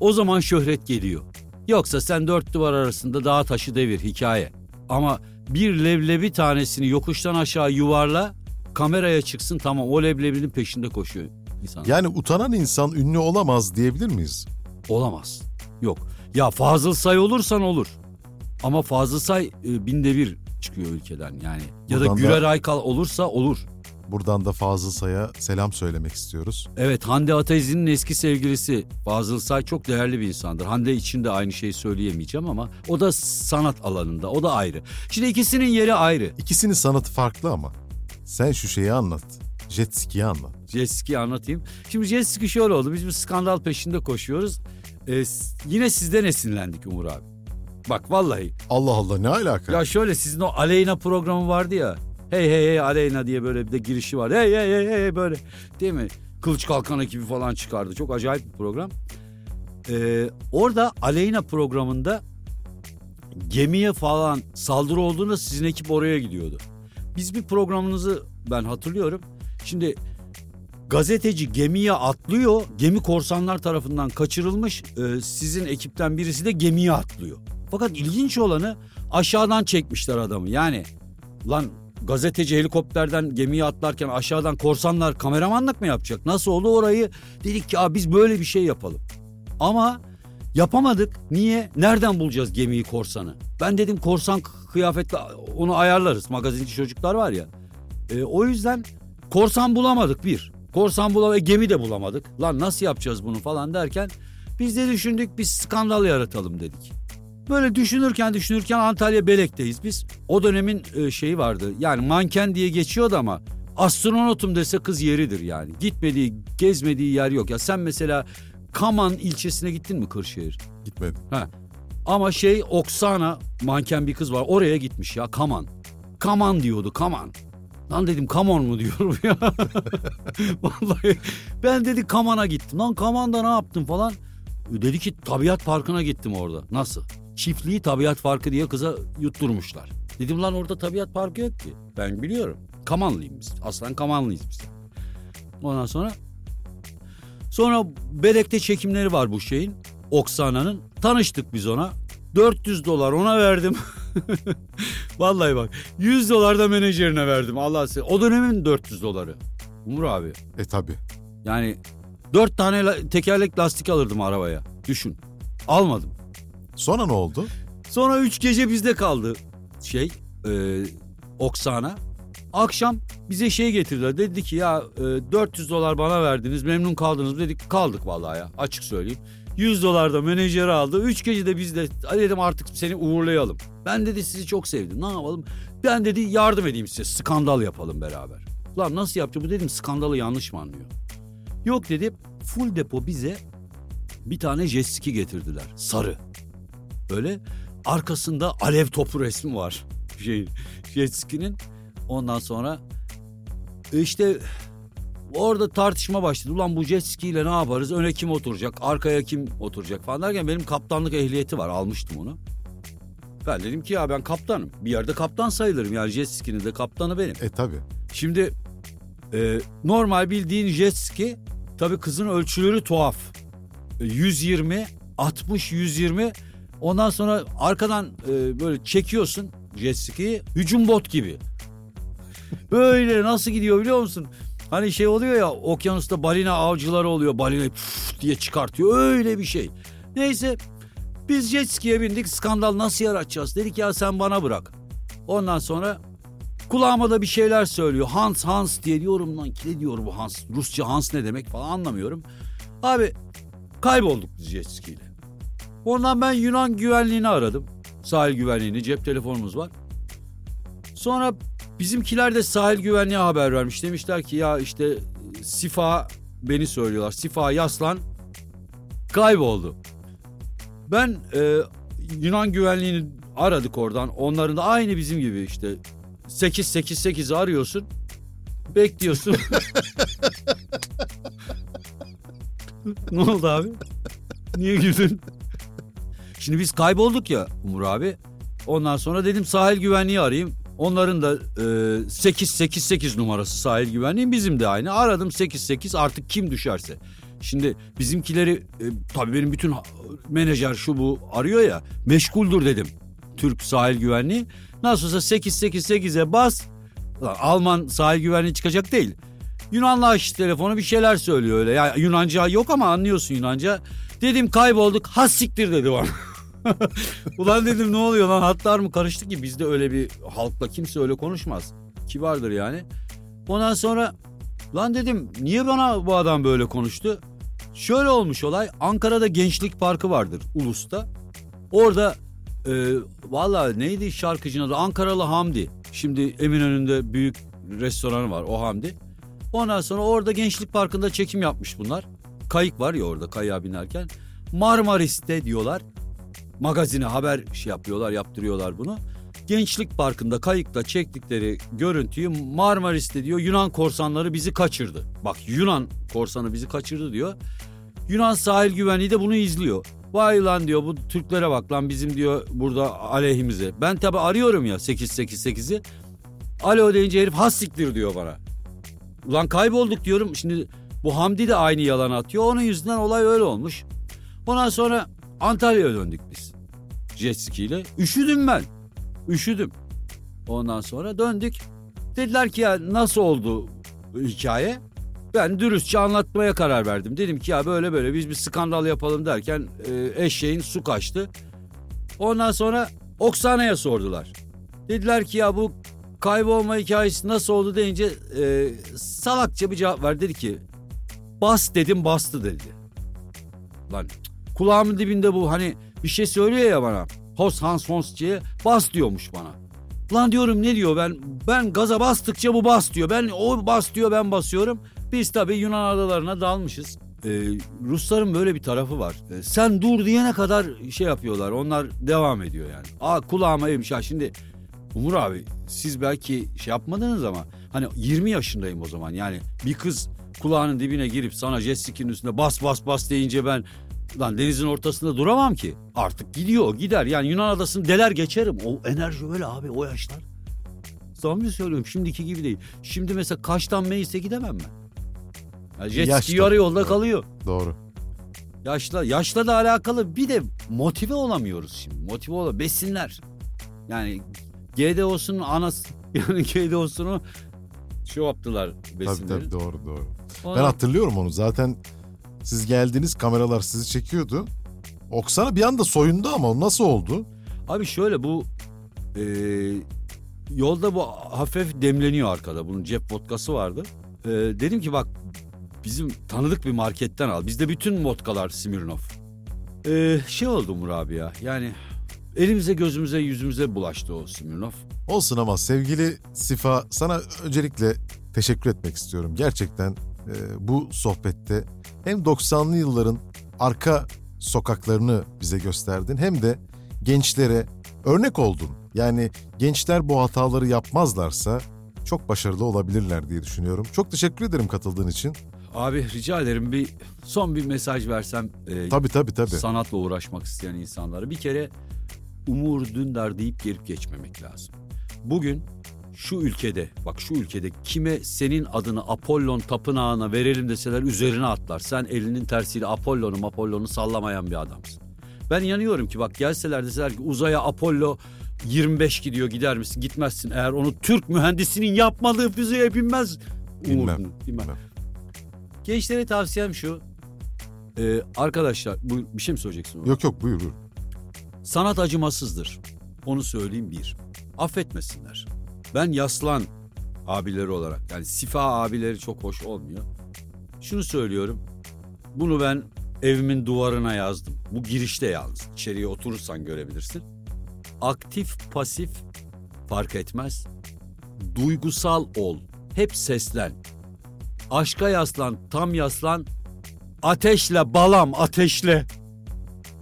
o zaman şöhret geliyor. Yoksa sen dört duvar arasında dağ taşı devir hikaye. Ama bir leblebi tanesini yokuştan aşağı yuvarla kameraya çıksın tamam o leblebinin peşinde koşuyor insan. yani utanan insan ünlü olamaz diyebilir miyiz? Olamaz. Yok. Ya Fazıl Say olursan olur. Ama Fazıl Say e, binde bir çıkıyor ülkeden yani. Ya da Buradan da- Güler Aykal olursa olur. Buradan da Fazıl Say'a selam söylemek istiyoruz. Evet Hande Ataiz'in eski sevgilisi Fazıl Say çok değerli bir insandır. Hande için de aynı şeyi söyleyemeyeceğim ama o da sanat alanında o da ayrı. Şimdi ikisinin yeri ayrı. İkisinin sanatı farklı ama. Sen şu şeyi anlat. Jet ski'yi anlat. Jet ski anlatayım. Şimdi jet ski şöyle oldu. Biz bir skandal peşinde koşuyoruz. Ee, yine sizden esinlendik Umur abi. Bak vallahi. Allah Allah ne alaka? Ya şöyle sizin o Aleyna programı vardı ya. Hey hey hey Aleyna diye böyle bir de girişi var. Hey hey hey hey böyle. Değil mi? Kılıç Kalkan ekibi falan çıkardı. Çok acayip bir program. Ee, orada Aleyna programında gemiye falan saldırı olduğunda sizin ekip oraya gidiyordu. Biz bir programınızı ben hatırlıyorum. Şimdi gazeteci gemiye atlıyor. Gemi korsanlar tarafından kaçırılmış. Ee, sizin ekipten birisi de gemiye atlıyor. Fakat ilginç olanı aşağıdan çekmişler adamı. Yani lan gazeteci helikopterden gemiye atlarken aşağıdan korsanlar kameramanlık mı yapacak? Nasıl oldu orayı? Dedik ki "Aa, biz böyle bir şey yapalım. Ama yapamadık. Niye? Nereden bulacağız gemiyi korsanı? Ben dedim korsan kıyafetle onu ayarlarız. Magazinci çocuklar var ya. E, o yüzden korsan bulamadık bir. Korsan bulamadık, gemi de bulamadık. Lan nasıl yapacağız bunu falan derken biz de düşündük biz skandal yaratalım dedik. Böyle düşünürken düşünürken Antalya Belek'teyiz biz. O dönemin e, şeyi vardı. Yani manken diye geçiyordu ama astronotum dese kız yeridir yani. Gitmediği, gezmediği yer yok. Ya sen mesela Kaman ilçesine gittin mi Kırşehir? Gitmedim. Ha. Ama şey Oksana manken bir kız var oraya gitmiş ya Kaman. Kaman diyordu Kaman. Lan dedim Kaman mu diyorum ya. Vallahi ben dedi Kaman'a gittim. Lan Kaman'da ne yaptın falan. Dedi ki tabiat parkına gittim orada. Nasıl? Çiftliği tabiat farkı diye kıza yutturmuşlar. Dedim lan orada tabiat farkı yok ki. Ben biliyorum. Kamanlıyım biz. Aslan Kamanlıyız biz. Ondan sonra sonra Bedek'te çekimleri var bu şeyin. Oksana'nın. Tanıştık biz ona. 400 dolar ona verdim. Vallahi bak 100 dolar da menajerine verdim. Allah size. O dönemin 400 doları. Umur abi. E tabi. Yani dört tane la- tekerlek lastik alırdım arabaya. Düşün. Almadım. Sonra ne oldu? Sonra üç gece bizde kaldı şey e, Oksana. Akşam bize şey getirdiler. Dedi ki ya e, 400 dolar bana verdiniz memnun kaldınız dedik. Kaldık vallahi ya açık söyleyeyim. 100 dolar da menajeri aldı. Üç gece de biz de "Hadi dedim artık seni uğurlayalım. Ben dedi sizi çok sevdim. Ne yapalım? Ben dedi yardım edeyim size. Skandal yapalım beraber. Lan nasıl yapacağım? Bu dedim skandalı yanlış mı anlıyor? Yok dedi. Full depo bize bir tane jet ski getirdiler. Sarı. Böyle arkasında alev topu resmi var. Şey, jet ski'nin. Ondan sonra işte orada tartışma başladı. Ulan bu jet ski ile ne yaparız? Öne kim oturacak? Arkaya kim oturacak falan derken benim kaptanlık ehliyeti var. Almıştım onu. Ben dedim ki ya ben kaptanım. Bir yerde kaptan sayılırım. Yani jet ski'nin de kaptanı benim. E tabi. Şimdi e, normal bildiğin jet ski tabii kızın ölçüleri tuhaf. E, 120, 60, 120 ondan sonra arkadan e, böyle çekiyorsun jet skiyi hücum bot gibi. Böyle nasıl gidiyor biliyor musun? Hani şey oluyor ya okyanusta balina avcıları oluyor. Balina diye çıkartıyor öyle bir şey. Neyse biz jet skiye bindik skandal nasıl yaratacağız? Dedik ya sen bana bırak. Ondan sonra Kulağıma da bir şeyler söylüyor. Hans Hans diye diyorum lan ne diyor bu Hans? Rusça Hans ne demek falan anlamıyorum. Abi kaybolduk jet ski Ondan ben Yunan güvenliğini aradım. Sahil güvenliğini cep telefonumuz var. Sonra bizimkiler de sahil güvenliğe haber vermiş. Demişler ki ya işte Sifa beni söylüyorlar. Sifa Yaslan kayboldu. Ben e, Yunan güvenliğini aradık oradan. Onların da aynı bizim gibi işte 888'i arıyorsun. Bekliyorsun. ne oldu abi? Niye güldün? Şimdi biz kaybolduk ya Umur abi. Ondan sonra dedim sahil güvenliği arayayım. Onların da e, 888 numarası sahil güvenliği bizim de aynı. Aradım 88 artık kim düşerse. Şimdi bizimkileri e, tabii benim bütün menajer şu bu arıyor ya meşguldür dedim. Türk sahil güvenliği. Nasıl olsa 888'e bas. Lan Alman sahil güvenliği çıkacak değil. Yunanlı aç telefonu bir şeyler söylüyor öyle. Ya Yunanca yok ama anlıyorsun Yunanca. Dedim kaybolduk. Has siktir dedi bana. Ulan dedim ne oluyor lan hatlar mı karıştı ki bizde öyle bir halkla kimse öyle konuşmaz. Kibardır yani. Ondan sonra lan dedim niye bana bu adam böyle konuştu? Şöyle olmuş olay Ankara'da Gençlik Parkı vardır Ulus'ta. Orada e, valla neydi şarkıcının adı Ankaralı Hamdi. Şimdi Eminönü'nde büyük restoranı var o Hamdi. Ondan sonra orada Gençlik Parkı'nda çekim yapmış bunlar. Kayık var ya orada kayığa binerken. Marmaris'te diyorlar. Magazine haber şey yapıyorlar yaptırıyorlar bunu. Gençlik Parkı'nda kayıkla çektikleri görüntüyü Marmaris'te diyor Yunan korsanları bizi kaçırdı. Bak Yunan korsanı bizi kaçırdı diyor. Yunan sahil güvenliği de bunu izliyor. Vay lan diyor bu Türklere bak lan bizim diyor burada aleyhimize. Ben tabi arıyorum ya 888'i. Alo deyince herif has siktir diyor bana. Ulan kaybolduk diyorum. Şimdi bu Hamdi de aynı yalan atıyor. Onun yüzünden olay öyle olmuş. Ondan sonra Antalya'ya döndük biz. Jet ski ile. Üşüdüm ben. Üşüdüm. Ondan sonra döndük. Dediler ki ya nasıl oldu hikaye? Ben dürüstçe anlatmaya karar verdim. Dedim ki ya böyle böyle biz bir skandal yapalım derken e, eşeğin su kaçtı. Ondan sonra Oksana'ya sordular. Dediler ki ya bu kaybolma hikayesi nasıl oldu deyince e, salakça bir cevap verdi. Dedi ki bas dedim bastı dedi. Lan kulağımın dibinde bu hani bir şey söylüyor ya bana. Hos Hans Hons diye bas diyormuş bana. Lan diyorum ne diyor ben ben gaza bastıkça bu bas diyor. Ben o bas diyor ben basıyorum. Biz tabii Yunan adalarına dalmışız. Ee, Rusların böyle bir tarafı var. Ee, sen dur diyene kadar şey yapıyorlar. Onlar devam ediyor yani. Aa kulağıma eğmiş. Ha şimdi Umur abi siz belki şey yapmadınız ama hani 20 yaşındayım o zaman. Yani bir kız kulağının dibine girip sana jet üstünde bas bas bas deyince ben Lan denizin ortasında duramam ki. Artık gidiyor gider. Yani Yunan adasını deler geçerim. O enerji öyle abi o yaşlar. Samimi söylüyorum şimdiki gibi değil. Şimdi mesela Kaş'tan Meis'e gidemem ben. Ya jet Yaşta. ski yarı yolda kalıyor. Doğru. Yaşla, yaşla da alakalı bir de motive olamıyoruz şimdi. Motive ola besinler. Yani GDO'sunun anası yani GDO'sunu şey yaptılar Tabii besinleri. tabii doğru doğru. Ona- Ben hatırlıyorum onu. Zaten siz geldiniz kameralar sizi çekiyordu. Oksana bir anda soyundu ama o nasıl oldu? Abi şöyle bu e, yolda bu hafif demleniyor arkada. Bunun cep vodkası vardı. E, dedim ki bak bizim tanıdık bir marketten al. Bizde bütün vodkalar Smirnoff. E, şey oldu Umur abi ya yani elimize gözümüze yüzümüze bulaştı o Smirnoff. Olsun ama sevgili Sifa sana öncelikle teşekkür etmek istiyorum. Gerçekten e, bu sohbette hem 90'lı yılların arka sokaklarını bize gösterdin hem de gençlere örnek oldun. Yani gençler bu hataları yapmazlarsa çok başarılı olabilirler diye düşünüyorum. Çok teşekkür ederim katıldığın için. Abi rica ederim bir son bir mesaj versem e, Tabii tabii tabii. sanatla uğraşmak isteyen insanlara. Bir kere Umur Dündar deyip gelip geçmemek lazım. Bugün şu ülkede bak şu ülkede kime senin adını Apollon tapınağına verelim deseler üzerine atlar. Sen elinin tersiyle Apollon'u Apollon'u sallamayan bir adamsın. Ben inanıyorum ki bak gelseler deseler ki uzaya Apollo 25 gidiyor gider misin? Gitmezsin. Eğer onu Türk mühendisinin yapmadığı füzeye binmez. Bilmem, bilmem. bilmem. Gençlere tavsiyem şu. Ee, arkadaşlar bu bir şey mi söyleyeceksin? Yok yok buyur buyur. Sanat acımasızdır. Onu söyleyeyim bir. Affetmesinler. Ben yaslan abileri olarak yani sifa abileri çok hoş olmuyor. Şunu söylüyorum. Bunu ben evimin duvarına yazdım. Bu girişte yalnız. İçeriye oturursan görebilirsin. Aktif pasif fark etmez. Duygusal ol. Hep seslen. Aşka yaslan, tam yaslan. Ateşle balam, ateşle.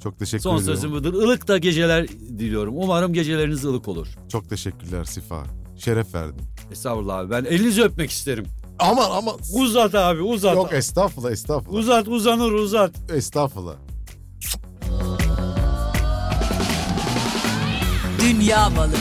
Çok teşekkür Son ederim. sözüm budur. Ilık da geceler diliyorum. Umarım geceleriniz ılık olur. Çok teşekkürler Sifa. Şeref verdin. Estağfurullah abi. Ben elinizi öpmek isterim. Aman aman. Uzat abi uzat. Yok estağfurullah estağfurullah. uzat uzanır uzat. Estağfurullah. Dünya malı.